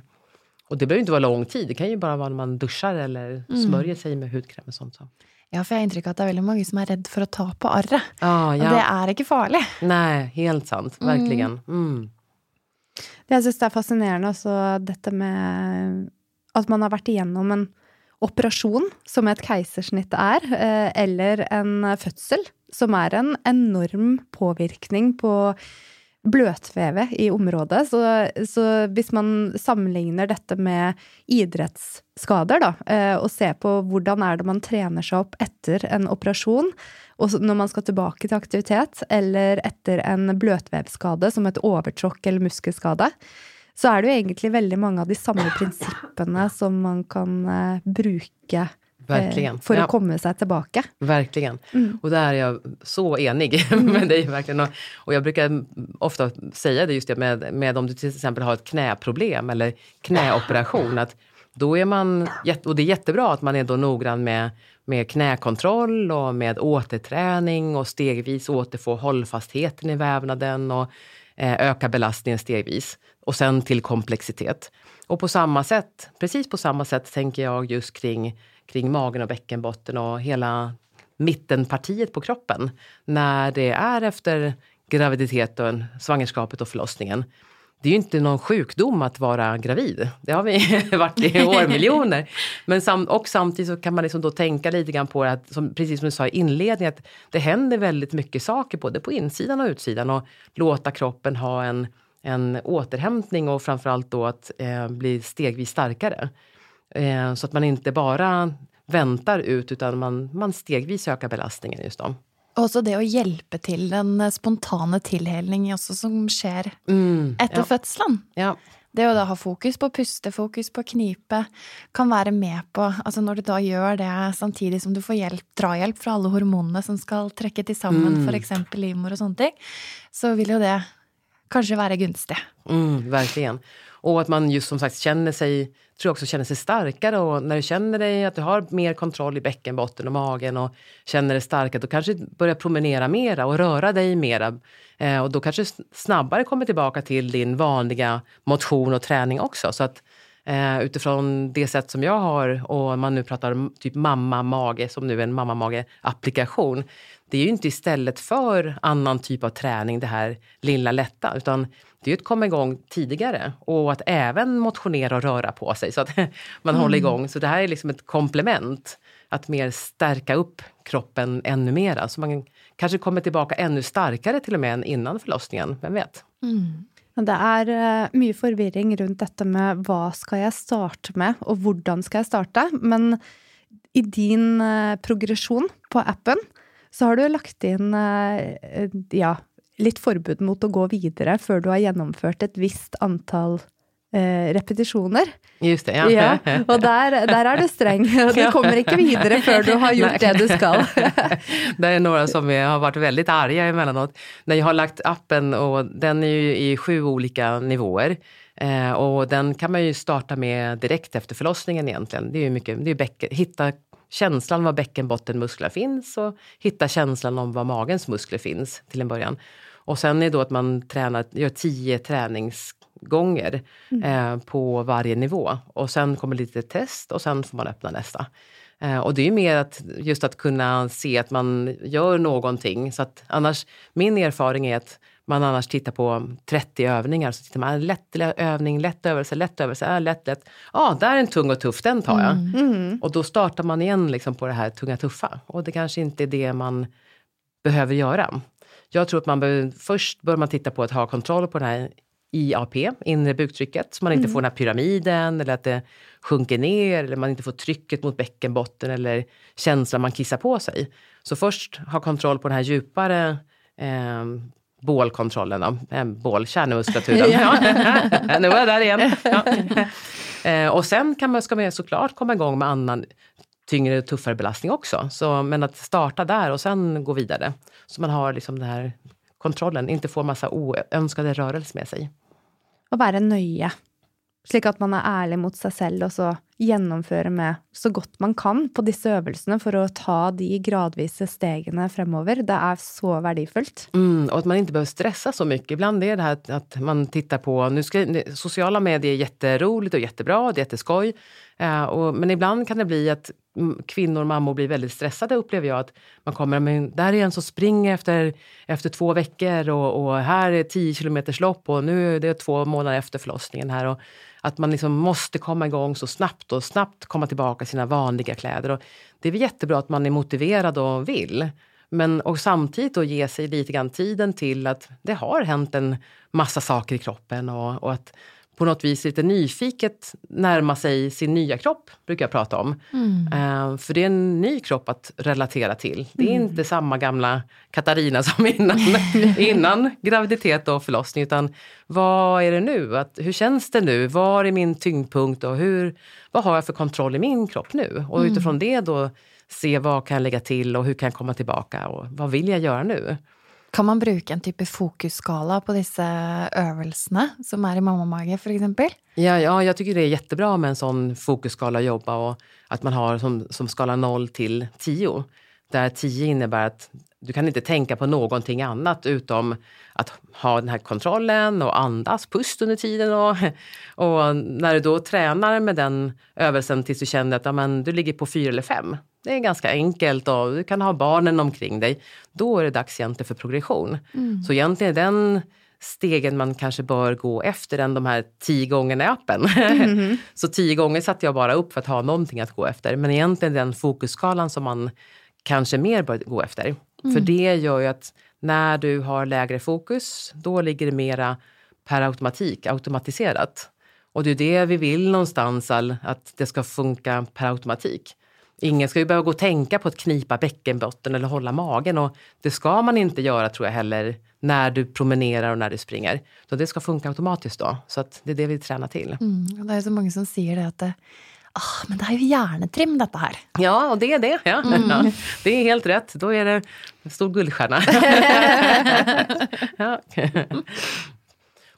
Och det behöver inte vara lång tid, det kan ju bara vara när man duschar eller mm. smörjer sig med hudkräm och sånt. Så. Ja, för jag har intryck av att det är väldigt många som är rädda för att ta på arret. Ah, ja. Och det är inte farligt. Nej, helt sant. Mm. Verkligen. Mm. Det jag syns är fascinerande, alltså, detta med att man har varit igenom en operation, som ett kejsarsnitt är, eh, eller en födsel, som är en enorm påverkan på bløtvevet i området. Så, så hvis man sammenligner dette med idrettsskader, da, eh, og ser på hvordan er det man trener seg opp etter en operasjon, og når man skal tilbake til aktivitet, eller etter en bløtvevskade som et overtråkk eller muskelskade, så er det jo egentlig veldig mange av de samme prinsippene som man kan eh, bruke Verkligen. för att ja. komma sig tillbaka. Verkligen. Mm. Och där är jag så enig mm. med dig. Verkligen. Och, och, jag brukar ofta säga det just det med, med om du till exempel har ett knäproblem eller knäoperation. Att då är man, och det är jättebra att man är då noggrann med, med knäkontroll och med återträning och stegvis återfå hållfastheten i vävnaden och eh, öka belastningen stegvis. Och sen till komplexitet. Och på samma sätt, precis på samma sätt tänker jag just kring kring magen och bäckenbotten och hela mittenpartiet på kroppen när det är efter graviditeten, svangerskapet och förlossningen. Det är ju inte någon sjukdom att vara gravid. Det har vi varit i årmiljoner. Men sam och samtidigt så kan man liksom då tänka lite grann på att, som, precis som du sa i inledningen, att det händer väldigt mycket saker både på insidan och utsidan och låta kroppen ha en, en återhämtning och framförallt då att eh, bli stegvis starkare. Eh, så att man inte bara väntar ut utan man, man stegvis ökar belastningen just då. Också det att hjälpa till den spontana tillhälningen som sker mm, efter ja. födseln. Ja. Det att ha fokus på puste, fokus på knipe, kan vara med på alltså när du då gör det samtidigt som du får hjälp, draghjälp från alla hormoner som ska träcka tillsammans, mm. för exempel livmor och sånt, så vill ju det kanske vara gunstig. Mm, verkligen. Och att man just som sagt känner sig, tror jag också känner sig starkare och när du känner dig att du har mer kontroll i bäckenbotten och magen och känner dig starkare, då kanske du börjar promenera mera och röra dig mera. Eh, och då kanske du snabbare kommer tillbaka till din vanliga motion och träning också. Så att eh, utifrån det sätt som jag har och man nu pratar typ mamma-mage som nu är en mamma-mage-applikation. Det är ju inte istället för annan typ av träning det här lilla lätta utan det är ju att komma igång tidigare och att även motionera och röra på sig så att man mm. håller igång. Så det här är liksom ett komplement att mer stärka upp kroppen ännu mera. Så man kanske kommer tillbaka ännu starkare till och med än innan förlossningen, vem vet? Mm. Det är uh, mycket förvirring runt detta med vad ska jag starta med och hur ska jag starta? Men i din uh, progression på appen så har du lagt in uh, ja, lite förbud mot att gå vidare för du har genomfört ett visst antal eh, repetitioner. Just det, ja. ja och där, där är du sträng. Du kommer inte vidare för du har gjort det du ska. det är några som har varit väldigt arga emellanåt. När jag har lagt appen och den är ju i sju olika nivåer. Eh, och den kan man ju starta med direkt efter förlossningen egentligen. Det är ju mycket, det är bäcken, hitta känslan var bäckenbottenmuskler finns och hitta känslan om var magens muskler finns till en början. Och sen är det då att man tränar, gör tio träningsgånger mm. eh, på varje nivå. Och sen kommer lite test och sen får man öppna nästa. Eh, och det är mer att just att kunna se att man gör någonting. Så att annars, min erfarenhet är att man annars tittar på 30 övningar, så tittar man lätt övning, lätt övelse, lätt övelse, äh, lätt, lätt. Ja, ah, där är en tung och tuff, den tar jag. Mm. Mm. Och då startar man igen liksom på det här tunga tuffa. Och det kanske inte är det man behöver göra. Jag tror att man bör, först bör man titta på att ha kontroll på det här IAP, inre buktrycket, så man inte mm. får den här pyramiden eller att det sjunker ner eller man inte får trycket mot bäckenbotten eller känslan man kissar på sig. Så först ha kontroll på den här djupare eh, bålkontrollen, då, eh, bålkärnmuskulaturen. ja. nu var jag där igen. Ja. Eh, och sen kan man, ska man såklart komma igång med annan tyngre och tuffare belastning också. Så, men att starta där och sen gå vidare. Så man har liksom den här kontrollen, inte får massa oönskade rörelser med sig. Och vara nöje. Slik att man er ärlig mot sig själv och så genomföra med så gott man kan på disse övningarna för att ta de gradvisa stegen fremover. Det är så värdefullt. Mm, och att man inte behöver stressa så mycket. Ibland är det här att, att man tittar på, nu ska, sociala medier är jätteroligt och jättebra, det är jätteskoj. Eh, och, men ibland kan det bli att mm, kvinnor och mammor blir väldigt stressade upplever jag. Att man kommer, men där är en som springer efter, efter två veckor och, och här är 10 kilometers lopp och nu är det två månader efter förlossningen här. Och att man liksom måste komma igång så snabbt och snabbt komma tillbaka i sina vanliga kläder. Och det är väl jättebra att man är motiverad och vill. Men och samtidigt då ge sig lite grann tiden till att det har hänt en massa saker i kroppen och, och att på något vis lite nyfiket närma sig sin nya kropp, brukar jag prata om. Mm. Uh, för det är en ny kropp att relatera till. Det är mm. inte samma gamla Katarina som innan, innan graviditet och förlossning. Utan vad är det nu? Att, hur känns det nu? Var är min tyngdpunkt? Och hur, vad har jag för kontroll i min kropp nu? Och mm. utifrån det då se vad kan jag lägga till och hur kan jag komma tillbaka och vad vill jag göra nu? Kan man bruka en typ av fokusskala på dessa övningarna som är i mammamage för exempel? Ja, ja, jag tycker det är jättebra med en sån fokusskala att jobba och att man har som, som skala 0 till 10. Där 10 innebär att du kan inte tänka på någonting annat utom att ha den här kontrollen och andas, pust under tiden. Och, och när du då tränar med den övelsen tills du känner att ja, men, du ligger på 4 eller 5 det är ganska enkelt och du kan ha barnen omkring dig. Då är det dags egentligen för progression. Mm. Så egentligen är den stegen man kanske bör gå efter än de här tio gångerna i appen. Mm. så tio gånger satte jag bara upp för att ha någonting att gå efter. Men egentligen den fokusskalan som man kanske mer bör gå efter. Mm. För det gör ju att när du har lägre fokus, då ligger det mera per automatik, automatiserat. Och det är det vi vill någonstans, att det ska funka per automatik. Ingen ska ju behöva gå och tänka på att knipa bäckenbotten eller hålla magen och det ska man inte göra tror jag heller när du promenerar och när du springer. Så det ska funka automatiskt då. Så att det är det vi tränar till. Mm, det är så många som säger det att det, ah, men det är ju hjärnetrim detta här. Ja, och det är det. Ja. Mm. ja. det är helt rätt. Då är det en stor guldstjärna. ja.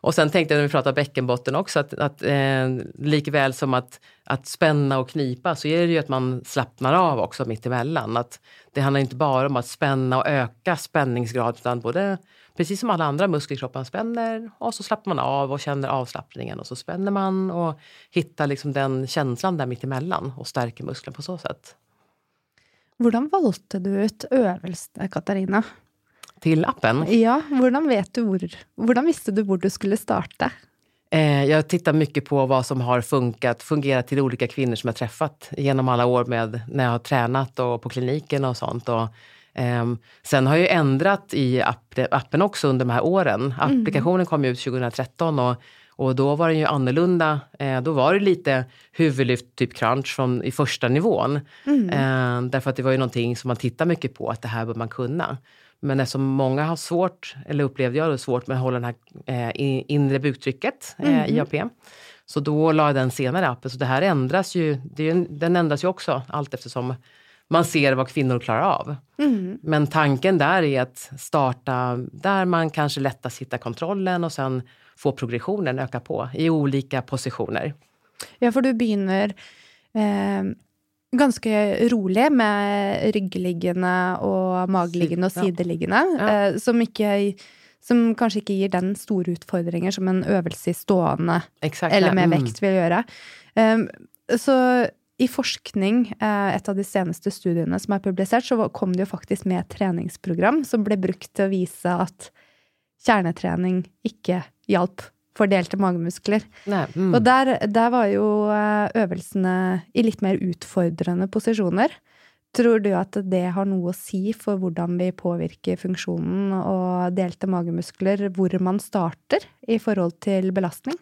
Och sen tänkte jag när vi pratade bäckenbotten också att, att eh, likväl som att, att spänna och knipa så är det ju att man slappnar av också mittemellan. Att det handlar inte bara om att spänna och öka spänningsgrad utan både precis som alla andra muskler i kroppen spänner och så slappnar man av och känner avslappningen och så spänner man och hittar liksom den känslan där mittemellan och stärker musklerna på så sätt. Hur valde du ut övelse, Katarina? Till appen? Ja, hur vet du hvor, hur visste du var du skulle starta? Eh, jag tittar mycket på vad som har funkat, fungerat till olika kvinnor som jag träffat genom alla år med när jag har tränat och på kliniken och sånt. Och, sen har jag ändrat i app, appen också under de här åren. Mm. Applikationen kom ut 2013 och, och då var den ju annorlunda. Eh, då var det lite huvudlyft, typ crunch från, i första nivån. Mm. Eh, därför att det var ju någonting som man tittar mycket på, att det här bör man kunna. Men eftersom många har svårt, eller upplevde jag det svårt med att hålla det här eh, inre buktrycket, eh, mm. IAP. Så då la jag den senare appen. Så det här ändras ju, det, den ändras ju också allt eftersom man ser vad kvinnor klarar av. Mm. Men tanken där är att starta där man kanske lättast hittar kontrollen och sen få progressionen öka på i olika positioner. Ja, för du börjar eh, ganske rolig med ryggliggende og mageliggende og sideliggende. Ja. Eh, som, som kanskje ikke gir den store utfordringer som en øvelse i stående eller med mm. vekt vil gjøre. Um, så i forskning, eh, et av de seneste studiene som er publisert, så kom det jo faktisk med et treningsprogram som ble brukt til å vise at kjernetrening ikke hjalp fordelte magemuskler. Nei, mm. Og der, der, var jo eh, øvelsene i litt mer utfordrende posisjoner. Tror du at det har noe å si for hvordan vi påvirker funksjonen og delte magemuskler, hvor man starter i forhold til belastning?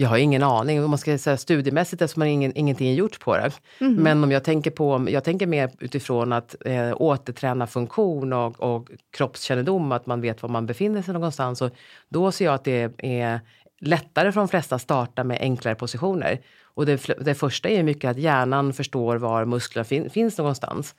Jag har ingen aning, om man ska säga studiemässigt eftersom man ingen, ingenting är gjort på det. Mm. Men om jag tänker på, jag tänker mer utifrån att eh, återträna funktion och, och kroppskännedom, att man vet var man befinner sig någonstans. Och då ser jag att det är lättare för de flesta att starta med enklare positioner. Och det, det första är mycket att hjärnan förstår var musklerna fin, finns någonstans.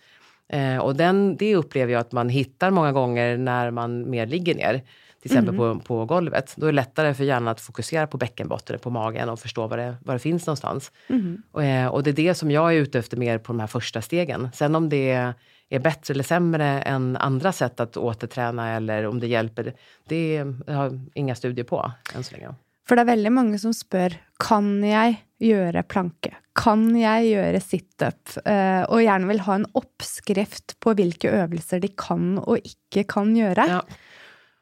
Eh, och den, det upplever jag att man hittar många gånger när man mer ligger ner till exempel mm. på, på golvet. Då är det lättare för hjärnan att fokusera på bäckenbotten, på magen och förstå var det, var det finns någonstans. Mm. Och, eh, och, det är det som jag är ute efter mer på de här första stegen. Sen om det är bättre eller sämre än andra sätt att återträna eller om det hjälper, det har jag inga studier på än så länge. För det är väldigt många som spör, kan jag göra planka? Kan jag göra sit-up? Uh, och gärna vill ha en uppskrift på vilka övningar de kan och inte kan göra. Ja.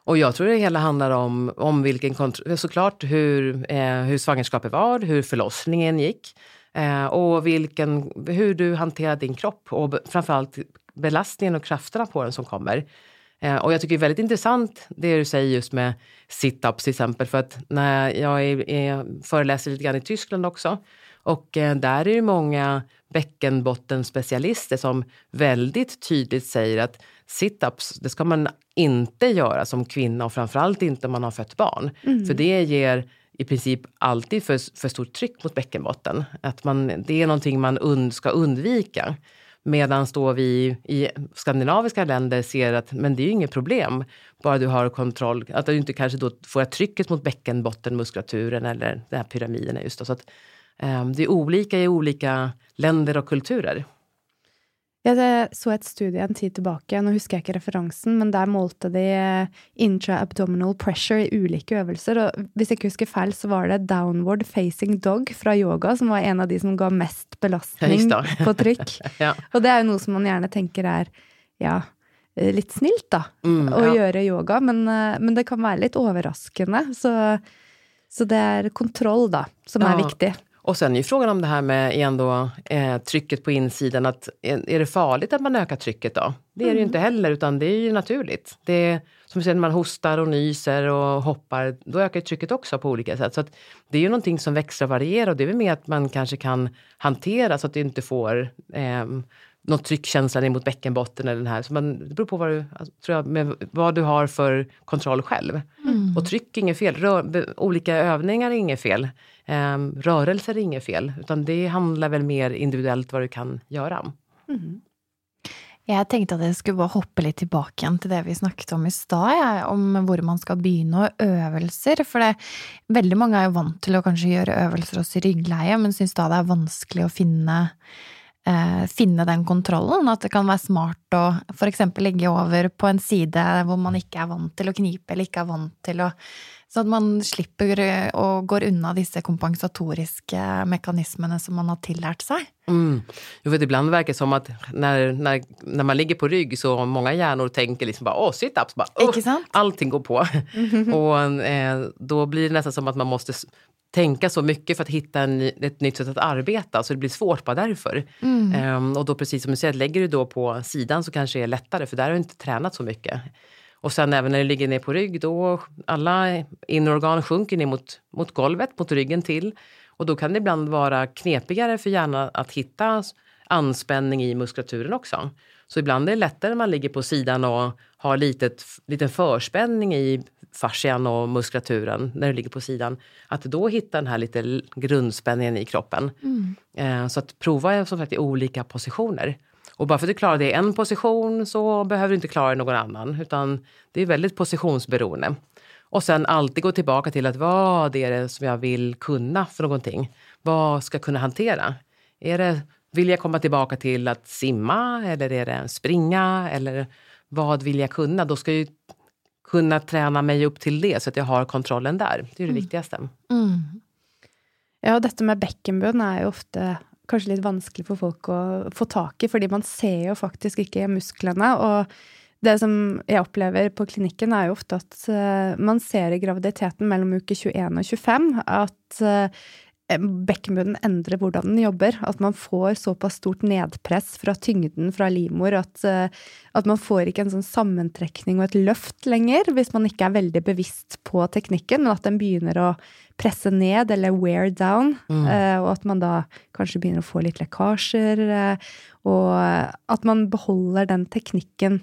Och jag tror det hela handlar om, om vilken kontroll, såklart hur, eh, hur svangerskapet var, hur förlossningen gick eh, och vilken, hur du hanterar din kropp och framförallt belastningen och krafterna på den som kommer. Eh, och jag tycker det är väldigt intressant det du säger just med sit-ups till exempel för att när jag är, är, föreläser lite grann i Tyskland också och eh, där är det många bäckenbottenspecialister som väldigt tydligt säger att sit-ups, det ska man inte göra som kvinna och framförallt inte om man har fött barn. Mm. För det ger i princip alltid för, för stort tryck mot bäckenbotten. Att man, det är någonting man und, ska undvika. Medan då vi i skandinaviska länder ser att men det är inget problem, bara du har kontroll. Att du inte kanske då får trycket mot bäckenbottenmuskulaturen eller den här pyramiden. Just då. Så att, um, det är olika i olika länder och kulturer. Jeg så et studie en tid tilbake, nå husker jeg ikke referansen, men der målte de intra-abdominal pressure i ulike øvelser. Og hvis jeg ikke husker feil, så var det downward facing dog fra yoga som var en av de som ga mest belastning på trykk. ja. Og det er jo noe som man gjerne tenker er ja, litt snilt, da, mm, å ja. gjøre yoga. Men, men, det kan være litt overraskende. Så, så det er kontroll, da, som er viktig. Och sen är ju frågan om det här med igen då, eh, trycket på insidan. Att, är, är, det farligt att man ökar trycket då? Det är mm. det ju mm. inte heller, utan det är ju naturligt. Det är, som när man hostar och nyser och hoppar, då ökar trycket också på olika sätt. Så det är ju någonting som växlar och varierar och det är väl mer att man kanske kan hantera så att du inte får eh, någon tryckkänsla mot bäckenbotten eller den här. Så man, det beror på vad du, alltså, tror jag, med vad du har för kontroll själv. Mm. Och tryck är inget fel, Rör, olika övningar är inget fel. Um, rörelser är inget fel, utan det handlar väl mer individuellt vad du kan göra. Mm. Jag tänkte att jag skulle bara hoppa lite tillbaka till det vi snackade om i stad, ja, om var man ska börja och øvelser. För det, väldigt många är jo vant til å kanskje gjøre øvelser i ryggläge, men syns då det är svårt att finna eh, finne den kontrollen. At det kan være smart å f.eks. ligge over på en side hvor man ikke er vant til å knipe, eller ikke er vant til å Så at man slipper og går unna disse kompensatoriske mekanismene som man har tillært seg. Mm. Jo, för ibland verkar det som att när, när, när man ligger på rygg så många hjärnor tänker liksom bara åh, sit-ups, bara, oh, allting går på. och eh, då blir det nästan som att man måste tänka så mycket för att hitta en, ett nytt sätt att arbeta, så det blir svårt bara därför. Mm. Um, och då precis som du säger, lägger du då på sidan så kanske det är lättare, för där har du inte tränat så mycket. Och sen även när du ligger ner på rygg, då alla inre organ sjunker ner mot, mot golvet, mot ryggen till. Och då kan det ibland vara knepigare för hjärnan att hitta anspänning i muskulaturen också. Så ibland är det lättare när man ligger på sidan och har litet, liten förspänning i fascian och muskulaturen när du ligger på sidan. Att då hitta den här lite grundspänningen i kroppen. Mm. Eh, så att prova som sagt i olika positioner. Och bara för att du klarar det i en position så behöver du inte klara det någon annan. Utan det är väldigt positionsberoende. Och sen alltid gå tillbaka till att vad är det som jag vill kunna för någonting? Vad ska jag kunna hantera? Är det, vill jag komma tillbaka till att simma eller är det springa? Eller vad vill jag kunna? Då ska jag kunna träna mig upp till det så att jag har kontrollen där. Det är det mm. viktigaste. Mm. Ja, detta med bäckenbunn är ju ofta kanske lite vanskligt för folk att få tag i, för man ser ju faktiskt inte musklerna. Och det som jag upplever på kliniken, är ju ofta att uh, man ser i graviditeten mellan uke 21 och 25 att uh, bekkenbunnen endrer hvordan den jobber. At man får såpass stort nedpress fra tyngden fra livmor at, uh, at man får ikke en sånn sammentrekning og et løft lenger, hvis man ikke er veldig bevisst på teknikken, men at den begynner å presse ned eller wear down, mm. uh, og at man da kanskje begynner å få litt lekkasjer, uh, og at man beholder den teknikken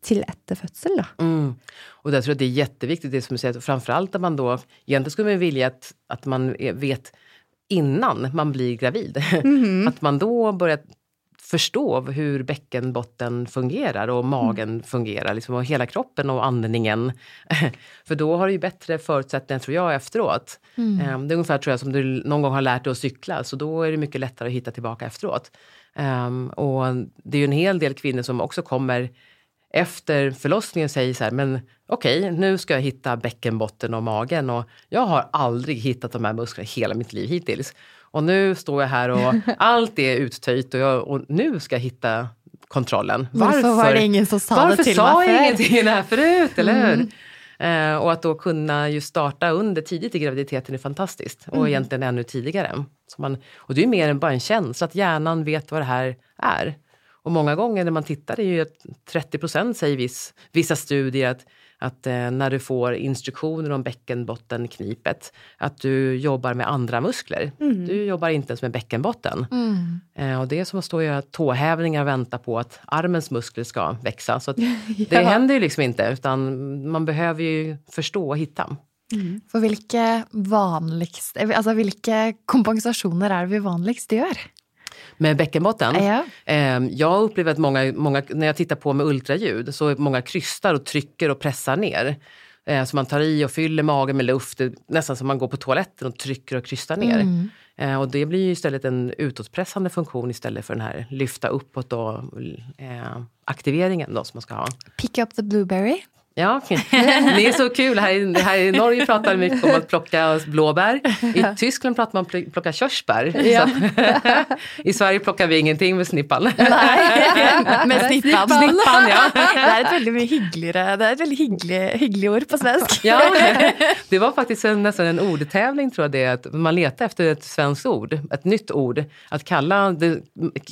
till efter födsel. Då. Mm. Och där tror jag det är jätteviktigt, det som du säger, framförallt att man då, egentligen skulle man vilja att, att man vet innan man blir gravid. Mm. att man då börjar förstå hur bäckenbotten fungerar och magen mm. fungerar, liksom, och hela kroppen och andningen. För då har du ju bättre förutsättningar, tror jag, efteråt. Mm. Um, det är ungefär tror jag, som du någon gång har lärt dig att cykla, så då är det mycket lättare att hitta tillbaka efteråt. Um, och det är ju en hel del kvinnor som också kommer efter förlossningen säger så här, men okej, okay, nu ska jag hitta bäckenbotten och magen och jag har aldrig hittat de här musklerna hela mitt liv hittills. Och nu står jag här och allt är uttöjt och, jag, och nu ska jag hitta kontrollen. Varför, varför var det ingen som sa varför det till sa jag ingenting det här förut, eller hur? Mm. Eh, och att då kunna ju starta under tidigt i graviditeten är fantastiskt. Och mm. egentligen ännu tidigare. Så man, och det är mer än bara en känsla, att hjärnan vet vad det här är. Och många gånger när man tittar är ju att 30 procent säger viss, vissa studier att, att eh, när du får instruktioner om bäckenbottenknipet att du jobbar med andra muskler. Mm. Du jobbar inte ens med bäckenbotten. Mm. Eh, och det är som att stå och göra tåhävningar och vänta på att armens muskler ska växa. Så ja. det händer ju liksom inte utan man behöver ju förstå och hitta. Mm. For hvilke vanligste, altså hvilke kompensasjoner er det vi vanligst gjør? Med bäckenbotten. Ja. Ehm, jag upplever att många, många, när jag tittar på med ultraljud, så är många krystar och trycker och pressar ner. Ehm, så man tar i och fyller magen med luft, nästan som man går på toaletten och trycker och krystar ner. Mm. Ehm, och det blir ju istället en utåtpressande funktion istället för den här lyfta uppåt och eh, aktiveringen då som man ska ha. Pick up the blueberry. Ja, det är så kul. Här, här i Norge pratar man mycket om att plocka blåbär. I Tyskland pratar man om att plocka körsbär. Ja. I Sverige plockar vi ingenting med snippan. Nej, med snippan. snippan ja. Det är ett väldigt hyggligare, det är ett väldigt hygglig, hygglig ord på svenska. Ja, det var faktiskt en, nästan en ordtävling tror jag det att man letar efter ett svenskt ord, ett nytt ord att kalla det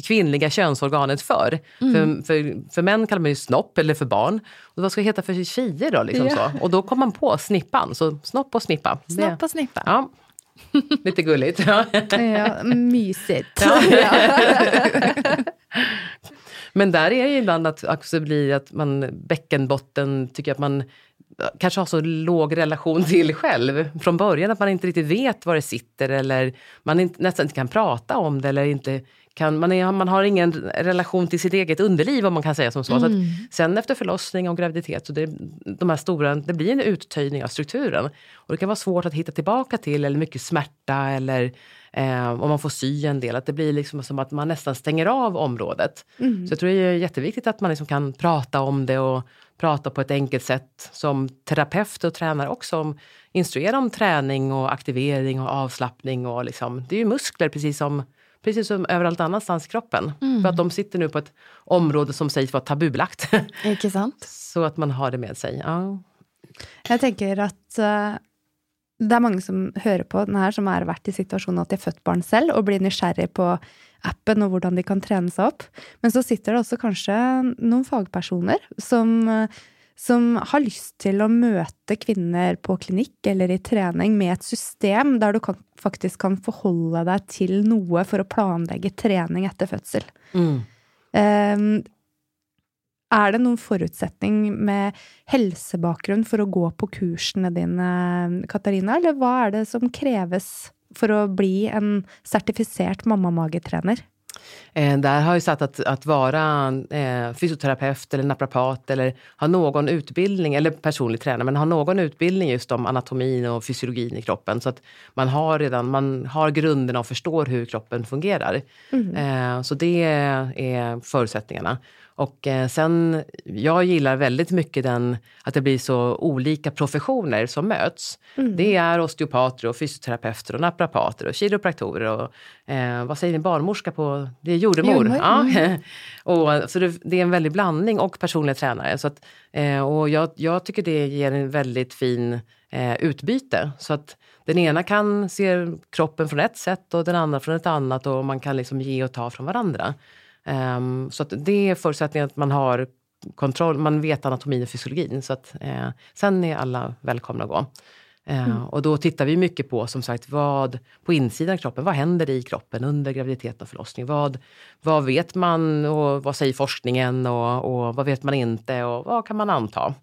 kvinnliga könsorganet för. Mm. För, för, för män kallar man ju snopp eller för barn. Och vad ska det heta för tjejer då? Liksom ja. så. Och då kom man på snippan, så snopp och snippa. Snopp och snippa. Ja. Lite gulligt. Ja, ja mysigt. Ja. Men där är det ibland att också blir att man bäckenbotten tycker att man kanske har så låg relation till själv från början att man inte riktigt vet var det sitter eller man inte, nästan inte kan prata om det eller inte kan, man, är, man har ingen relation till sitt eget underliv om man kan säga som så. Mm. så sen efter förlossning och graviditet, så det, de här stora, det blir en uttöjning av strukturen. Och det kan vara svårt att hitta tillbaka till eller mycket smärta eller eh, om man får sy en del. Att det blir liksom som att man nästan stänger av området. Mm. Så jag tror det är jätteviktigt att man liksom kan prata om det och prata på ett enkelt sätt som terapeut och tränare också. Om, instruera om träning och aktivering och avslappning. Och liksom, det är ju muskler precis som precis som överallt annanstans i kroppen. Mm. För att de sitter nu på ett område som sägs vara tabubelagt. Inte sant? Så att man har det med sig. Ja. Jag tänker att uh, det är många som hör på den här som har varit i situationen att de är fött barn själv och blir nysgjerrig på appen och hur de kan träna sig upp. Men så sitter det också kanske någon fagpersoner som uh, som har lust till att möta kvinnor på klinik eller i träning med ett system där du kan, faktiskt kan förhålla dig till något för att planlägga träning efter födsel. Mm. Um, är det någon förutsättning med hälsobakgrund för att gå på kurserna dina, Katarina, eller vad är det som krävs för att bli en certifierad mammamagetränare? Eh, där har jag satt att, att vara eh, fysioterapeut eller naprapat eller ha någon utbildning, eller personlig tränare, men ha någon utbildning just om anatomin och fysiologin i kroppen. Så att man har redan man har grunderna och förstår hur kroppen fungerar. Mm. Eh, så det är förutsättningarna. Och eh, sen, jag gillar väldigt mycket den, att det blir så olika professioner som möts. Mm. Det är osteopater och fysioterapeuter och naprapater och kiropraktorer och eh, vad säger ni, barnmorska på, det är jordemor. Ja. Mm. och, så det, det, är en väldig blandning och personliga tränare. Så att, eh, och jag, jag, tycker det ger en väldigt fin eh, utbyte. Så att den ena kan se kroppen från ett sätt och den andra från ett annat och man kan liksom ge och ta från varandra. Um, så det är förutsättningen att man har kontroll, man vet anatomin och fysiologin. Så att, uh, sen är alla välkomna att gå. Uh, mm. Och då tittar vi mycket på som sagt vad på insidan av kroppen, vad händer i kroppen under graviditet och förlossning? Vad, vad vet man och vad säger forskningen och, och vad vet man inte och vad kan man anta?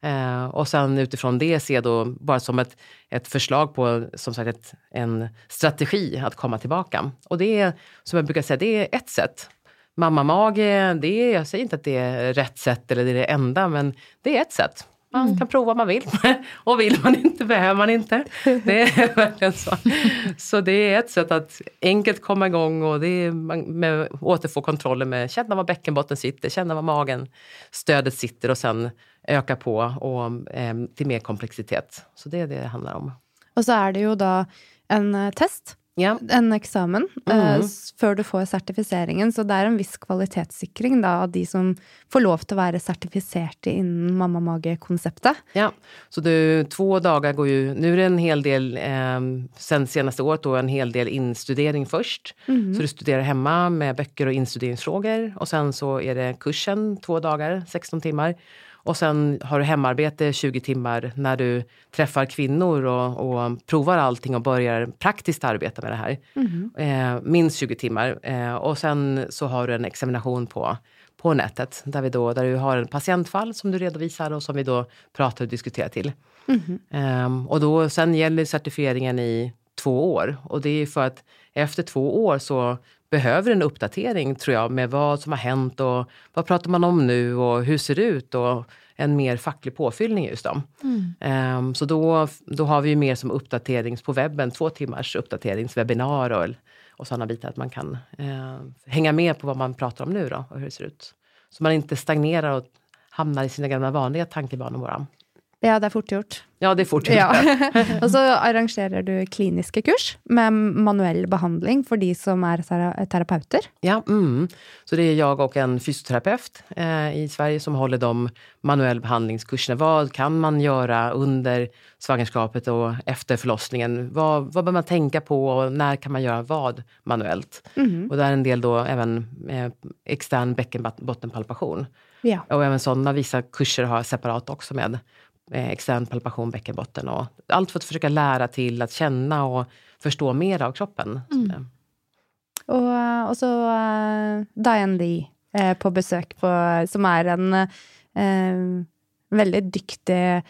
Eh, och sen utifrån det se då bara som ett, ett förslag på som sagt ett, en strategi att komma tillbaka. Och det är som jag brukar säga, det är ett sätt. Mammamage, det är, jag säger inte att det är rätt sätt eller det är det enda, men det är ett sätt. Man mm. kan prova om man vill. Och vill man inte behöver man inte. Det är verkligen så. Så det är ett sätt att enkelt komma igång och det är med, återfå kontrollen med känna var bäckenbotten sitter, känna var magen, stödet sitter och sen öka på och, eh, till mer komplexitet. Så det är det det handlar om. Och så är det ju då en eh, test ja. en examen mm. eh, før du får certifieringen. Så det är en viss kvalitetssikring da, av de som får lov til å være sertifiserte innen mammamage-konseptet. Ja, så du, två dagar går ju... Nu är det en hel del, eh, sen senaste året, då, en hel del instudering först. Mm. Så du studerar hemma med böcker och instuderingsfrågor. Och sen så är det kursen två dagar, 16 timmar. Och sen har du hemarbete 20 timmar när du träffar kvinnor och, och provar allting och börjar praktiskt arbeta med det här. Mm. Eh, minst 20 timmar. Eh, och sen så har du en examination på, på nätet där, vi då, där du har en patientfall som du redovisar och som vi då pratar och diskuterar till. Mm. Eh, och då, sen gäller certifieringen i två år och det är för att efter två år så behöver en uppdatering tror jag med vad som har hänt och vad pratar man om nu och hur ser det ut och en mer facklig påfyllning just dem. Mm. Um, så då, då har vi mer som uppdaterings på webben, två timmars uppdateringswebbinar och, och sådana bitar att man kan uh, hänga med på vad man pratar om nu då och hur det ser ut. Så man inte stagnerar och hamnar i sina gamla vanliga tankebanor bara. Ja, det är fort gjort. Ja, det är fort gjort. Ja. och så arrangerar du kliniska kurs med manuell behandling för de som är terapeuter. Ja, mm. så det är jag och en fysioterapeut eh, i Sverige som håller de manuell behandlingskurserna. Vad kan man göra under svangerskapet och efter förlossningen? Vad, vad bör man tänka på och när kan man göra vad manuellt? Mm. Och där är en del då även eh, extern bäckenbottenpalpation. Ja. Och även sådana vissa kurser har separat också med eh, extern palpation, bäckenbotten och allt för att försöka lära till att känna och förstå mer av kroppen. Mm. Och, och så uh, Diane Lee uh, på besök, på, som är en uh, väldigt duktig eh,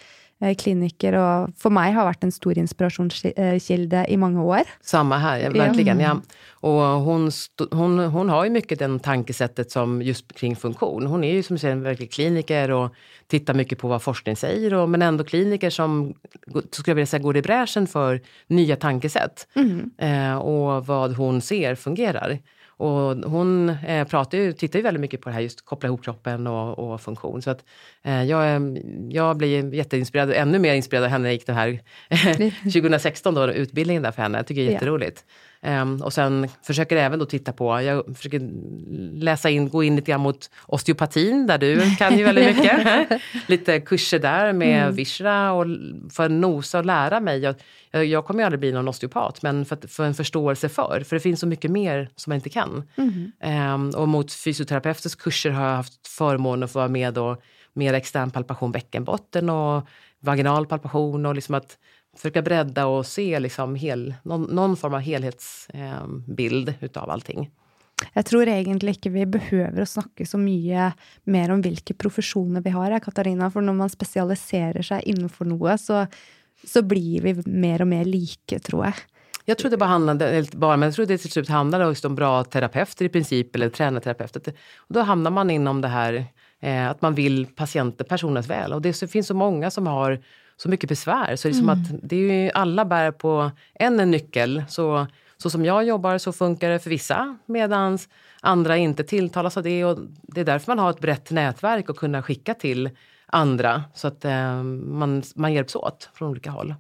kliniker och för mig har varit en stor inspirationskilde i många år. Samma här, verkligen. Ja. Och hon, hon, hon har ju mycket den tankesättet som just kring funktion. Hon är ju som säger en verklig kliniker och tittar mycket på vad forskning säger, och, men ändå kliniker som skulle jag vilja säga, går i bräschen för nya tankesätt. Mm. Eh, och vad hon ser fungerar. Och hon eh, pratar ju, tittar ju väldigt mycket på det här, just koppla ihop kroppen och, och funktion. Så att, eh, jag, jag blir jätteinspirerad, ännu mer inspirerad av henne när jag gick den här 2016 då, utbildningen där för henne. Jag tycker det är jätteroligt. Um, och sen försöker jag även då titta på, jag försöker läsa in, gå in lite grann mot osteopatin där du kan ju väldigt mycket. lite kurser där med mm. Vishra och för att nosa och lära mig. Jag, jag, jag kommer ju aldrig bli någon osteopat men för, för, en förståelse för, för det finns så mycket mer som jag inte kan. Mm. Um, och mot fysioterapeuters kurser har jag haft förmånen att få vara med och mer extern palpation bäckenbotten och vaginal palpation och liksom att försöka bredda och se liksom hel, någon, någon form av helhetsbild eh, utav allting. Jag tror egentligen inte vi behöver snacka så mycket mer om vilka professioner vi har, Katarina. För när man specialiserar sig inom något så, så blir vi mer och mer lika, tror jag. Jag tror det bara handlade, bara, men jag tror det till slut handlade just om bra terapeuter i princip, eller tränarterapeuter. Och då hamnar man inom det här eh, att man vill patienter, personens väl. Och det så, finns så många som har så mycket besvär. Så det är som mm. att det är ju, alla bär på en nyckel. Så, så som jag jobbar så funkar det för vissa medan andra inte tilltalas av det. Och det är därför man har ett brett nätverk och kunna skicka till andra så att eh, man, man hjälps åt från olika håll.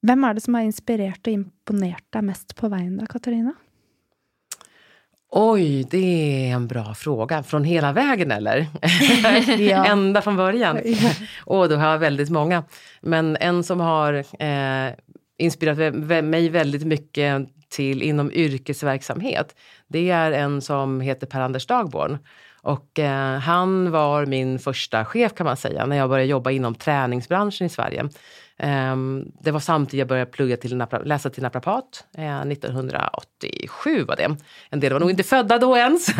Vem är det som har inspirerat och imponerat dig mest på vägen då, Katarina? Oj, det är en bra fråga. Från hela vägen eller? ja. Ända från början? Ja. Och då har jag väldigt många. Men en som har eh, inspirerat mig väldigt mycket till inom yrkesverksamhet, det är en som heter Per-Anders Dagborn. Och eh, han var min första chef kan man säga när jag började jobba inom träningsbranschen i Sverige. Um, det var samtidigt jag började plugga till läsa till naprapat. Eh, 1987 var det. En del var nog inte födda då ens.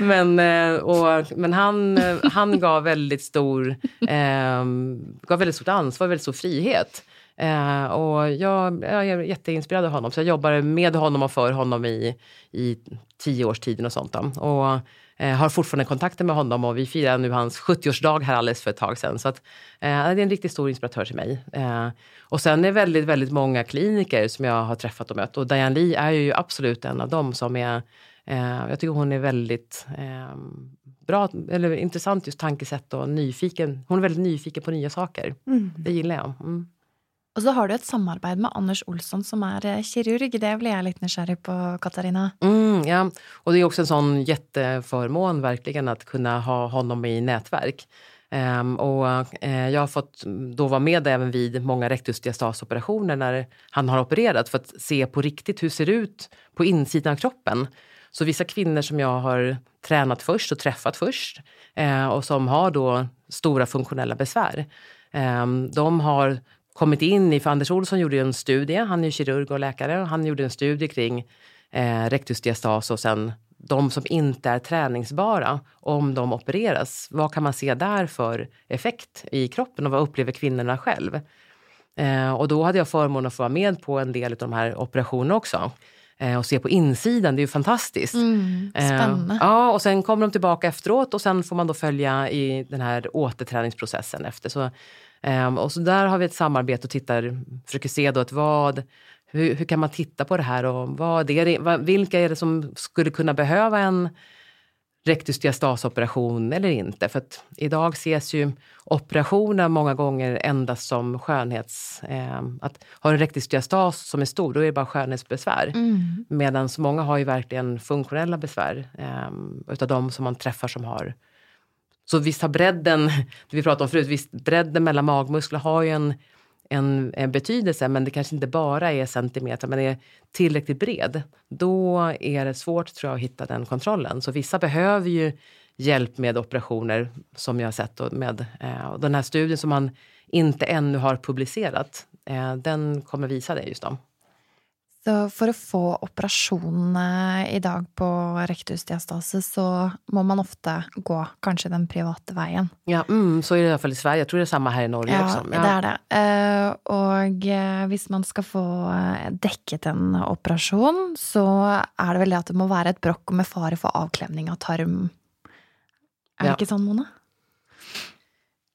men eh, och, men han, han gav väldigt stor eh, gav väldigt stort ansvar, väldigt stor frihet. Eh, och jag, jag, är jätteinspirerad av honom, så jag jobbar med honom och för honom i, i tio års tid och sånt. Då. Och Eh, har fortfarande kontakter med honom och vi firar nu hans 70-årsdag här alldeles för ett tag sedan. Så att, eh, det är en riktigt stor inspiratör till mig. Eh, och sen är väldigt, väldigt många kliniker som jag har träffat och mött och Diane Lee är ju absolut en av dem som är eh, jag tycker hon är väldigt eh, bra, eller intressant just tankesätt och nyfiken. Hon är väldigt nyfiken på nya saker. Mm. Det gillar jag. Mm. Och så har du ett samarbete med Anders Olsson som är eh, kirurg. Det blir jag lite nyfiken på, Katarina. Mm, ja, och det är också en sån jätteförmån verkligen att kunna ha honom i nätverk. Um, ehm, och uh, eh, jag har fått då vara med även vid många rektusdiastasoperationer när han har opererat för att se på riktigt hur det ser ut på insidan av kroppen. Så vissa kvinnor som jag har tränat först och träffat först uh, och som har då stora funktionella besvär. Um, de har kommit in i, för Anders Olsson gjorde en studie, han är kirurg och läkare, och han gjorde en studie kring eh, rektusdiastas och sen de som inte är träningsbara, om de opereras, vad kan man se där för effekt i kroppen och vad upplever kvinnorna själv? Eh, och då hade jag förmånen att få vara med på en del av de här operationerna också eh, och se på insidan. Det är ju fantastiskt. Mm, eh, spännande. Eh, ja, och sen kommer de tillbaka efteråt och sen får man då följa i den här återträningsprocessen efter. Så Um, och så där har vi ett samarbete och tittar, försöker se då att vad, hur, hur kan man titta på det här och vad är det, vad, vilka är det som skulle kunna behöva en rektusdiastasoperation eller inte? För att idag ses ju operationer många gånger endast som skönhets... Eh, att ha en rektusdiastas som är stor, då är det bara skönhetsbesvär. Mm. Medan många har ju verkligen funktionella besvär eh, utav de som man träffar som har så visst har bredden, det vi pratade om förut, visst bredden mellan magmuskler har ju en, en, en, betydelse men det kanske inte bara är centimeter, men är tillräckligt bred. Då är det svårt tror jag att hitta den kontrollen. Så vissa behöver ju hjälp med operationer som jag har sett. Och med, eh, den här studien som man inte ännu har publicerat, eh, den kommer visa det just då. Så for å få operasjonene i dag på rektusdiastase, så må man ofte gå kanskje den private veien. Ja, mm, så det i alla fall i Sverige. Jag tror det är samma här i Norge Ja, också. det er det. Og hvis man skal få dekket en operasjon, så er det vel det at det må være et brokk med fare for avklemning av tarm. Er det Ja. ikke sånn, Mona?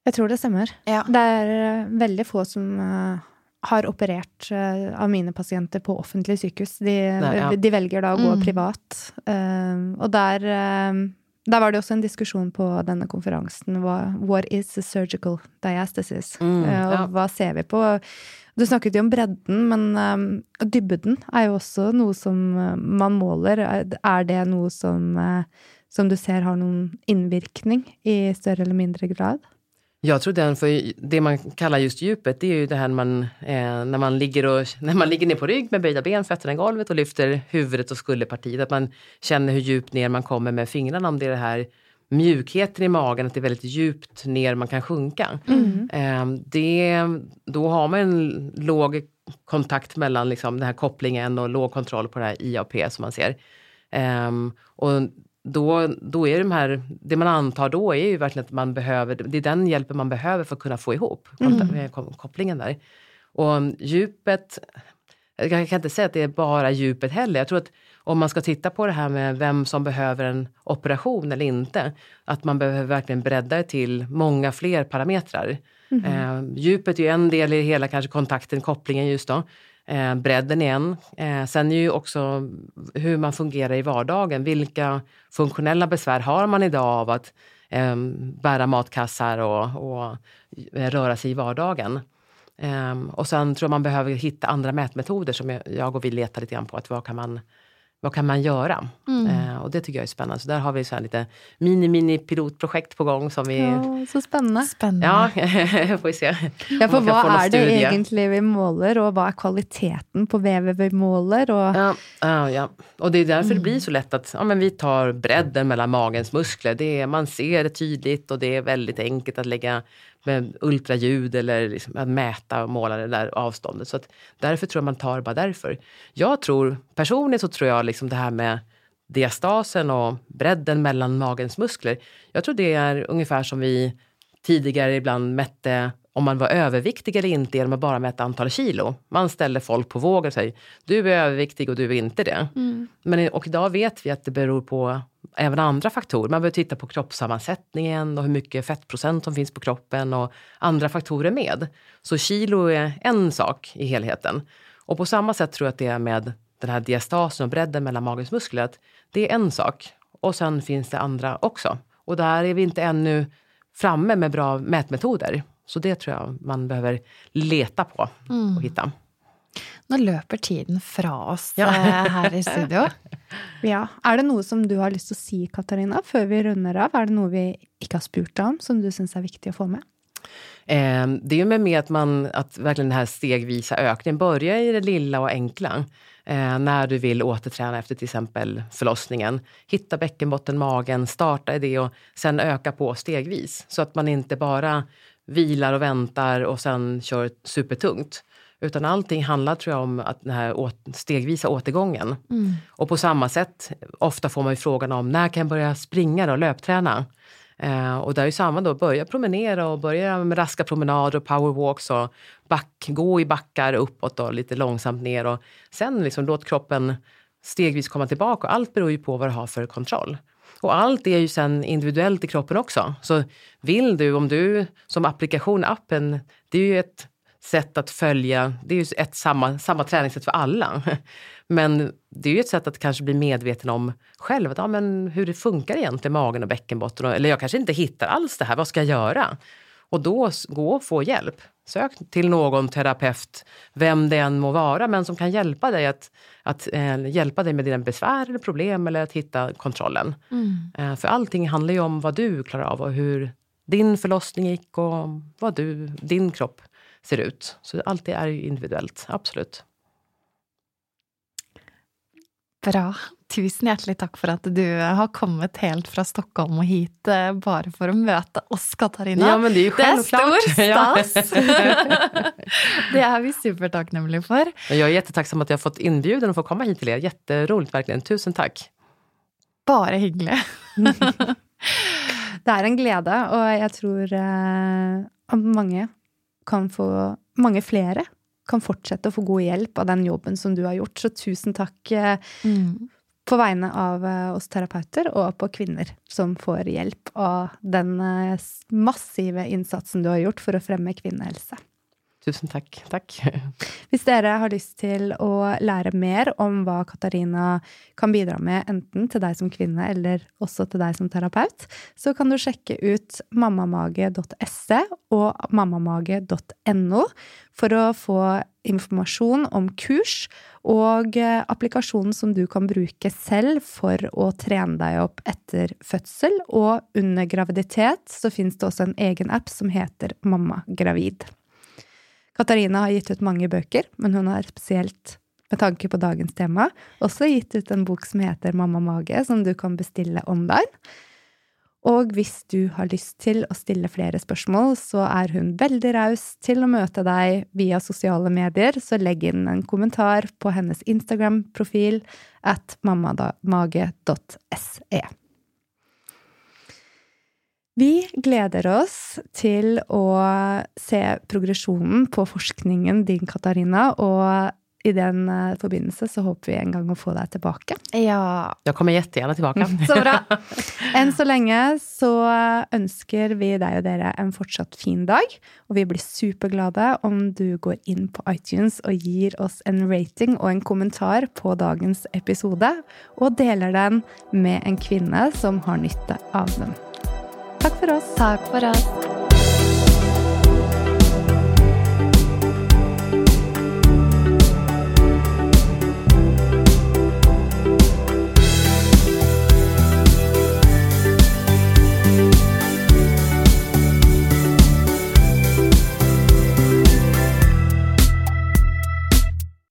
Jeg tror det stemmer. Ja. Det er veldig få som har operert eh, av mine pasienter på offentlig sykehus. De, Nei, ja. de velger da å gå Mm. privat. Eh, og der, eh, der var det også en diskusjon på denne konferansen. Hva, what is a surgical diastasis? Mm, Eh, og ja. hva ser vi på? Du snakket jo om bredden, men dybden er jo også noe som man måler. Er- Er det noe som, som du ser har noen innvirkning i større eller mindre grad? Jag tror den, för det man kallar just djupet, det är ju det här när man, eh, när man, ligger, och, när man ligger ner på rygg med böjda ben, fötterna i golvet och lyfter huvudet och skulderpartiet. Att man känner hur djupt ner man kommer med fingrarna. Om det är det här mjukheten i magen, att det är väldigt djupt ner man kan sjunka. Eh, det, då har man en låg kontakt mellan liksom, den här kopplingen och låg kontroll på det här IAP som man ser. Ehm, och då, då är de här, det man antar då är ju verkligen att man behöver, det är den hjälpen man behöver för att kunna få ihop kom- kopplingen där. Och djupet, jag kan inte säga att det är bara djupet heller. Jag tror att om man ska titta på det här med vem som behöver en operation eller inte, att man behöver verkligen bredda det till många fler parametrar. Eh, djupet är ju en del i hela kanske kontakten, kopplingen just då. Eh, bredden är en. Eh, sen är ju också hur man fungerar i vardagen. Vilka funktionella besvär har man idag av att eh, bära matkassar och, och eh, röra sig i vardagen? Ehm, och sen tror jag man behöver hitta andra mätmetoder som jag, jag och vi letar lite grann på. Att vad kan man, vad kan man göra? Eh, och det tycker jag är spännande. Så där har vi så här lite mini-mini pilotprojekt på gång som vi... Ja, så spennende. Spennende. Ja, får vi se. Ja, få noe er det studie. egentlig vi måler, og hva er kvaliteten på vevet vi måler? Og Ja, ja, ja. Och det är därför det blir så lätt att ja, men vi tar bredden mellan magens muskler. Det är, man ser det tydligt och det är väldigt enkelt att lägga med ultraljud eller liksom att mäta och måla det där avståndet. Så att därför tror jag man tar bara därför. Jag tror, personligen så tror jag liksom det här med diastasen och bredden mellan magens muskler. Jag tror det är ungefär som vi tidigare ibland mätte om man var överviktig eller inte genom att bara mäta antal kilo. Man ställer folk på våg och säger du är överviktig och du är inte det. Men, och idag vet vi att det beror på även andra faktorer. Man behöver titta på kroppssammansättningen och hur mycket fettprocent som finns på kroppen och andra faktorer med. Så kilo är en sak i helheten. Och på samma sätt tror jag att det är med den här diastasen och bredden mellan magens muskler. Att det är en sak. Och sen finns det andra också. Och där är vi inte ännu framme med bra mätmetoder. Så det tror jag man behöver leta på och hitta. Nå løper tiden fra oss Ja. eh, her i studio. ja, er det noe som du har lyst til å si, Katarina, før vi runder av? Er det noe vi ikke har spurt deg om, som du syns er viktig å få med? Eh, det är ju med, med att, man, att verkligen den här stegvisa ökningen börjar i det lilla och enkla. Eh, när du vill återträna efter till exempel förlossningen. Hitta bäckenbotten, magen, starta i det och sen öka på stegvis. Så att man inte bara vilar och väntar och sen kör supertungt. Utan allting handlar tror jag om att den här åt, stegvisa återgången. Och på samma sätt, ofta får man ju frågan om när kan jag börja springa då, löpträna? Eh, och där är samma då, börja promenera och börja med raska promenader och powerwalks och back, gå i backar uppåt och lite långsamt ner och sen liksom låt kroppen stegvis komma tillbaka. Och allt beror ju på vad du har för kontroll. Och allt är ju sen individuellt i kroppen också. Så vill du, om du som applikation, appen, det är ju ett sätt att följa, det är ju ett samma, samma träningssätt för alla. Men det är ju ett sätt att kanske bli medveten om själv, att, ja, men hur det funkar egentligen, magen och bäckenbotten. Eller jag kanske inte hittar alls det här, vad ska jag göra? Och då gå och få hjälp. Sök till någon terapeut, vem det än må vara, men som kan hjälpa dig att, att eh, hjälpa dig med dina besvär eller problem eller att hitta kontrollen. Eh, för allting handlar ju om vad du klarar av och hur din förlossning gick och vad du, din kropp ser ut. Så allt det är ju individuellt, absolut. Bra. tusen hjertelig takk for at du har kommet helt fra Stockholm og hit eh, bare for å møte oss, Katarina. Ja, men det är ju självklart. Det är stor stas! det är vi supertacknämliga för. Jag är jättetacksam att jag fått inbjudan att få komma hit till er. Jätteroligt verkligen. Tusen tack. Bare hyggelig. det er en glede, og jeg tror eh, at mange kan få Mange flere kan fortsette å få god hjelp av den jobben som du har gjort. Så tusen takk eh, mm. på vegne av eh, oss terapeuter og på kvinner som får hjelp av den massive innsatsen du har gjort for å fremme kvinnehelse. Tusen takk. Takk. Hvis dere har lyst til å lære mer om hva Katarina kan bidra med, enten til deg som kvinne eller også til deg som terapeut, så kan du sjekke ut mammamage.se og mammamage.no for å få informasjon om kurs og applikationen applikasjonen som du kan bruke selv for å trene deg opp etter fødsel. Og under graviditet så finnes det også en egen app som heter Mamma gravid. Katarina har gitt ut många böcker, men hon har speciellt, med tanke på dagens tema, också gitt ut en bok som heter Mamma mage, som du kan beställa online. Och om du har lust till att ställa flere frågor så är hon väldigt raus till att möta dig via sociala medier, så lägg in en kommentar på hennes Instagram-profil mammamage.se. Vi gleder oss til å se progresjonen på forskningen din, Katarina, og i den eh, forbindelse så håper vi en gang å få deg tilbake. Ja. Jeg kommer jättegärna tilbake. så bra. Enn så lenge så ønsker vi deg og dere en fortsatt fin dag, og vi blir superglade om du går inn på iTunes og gir oss en rating og en kommentar på dagens episode, og deler den med en kvinne som har nytte av den. Tack för oss. Tack för oss.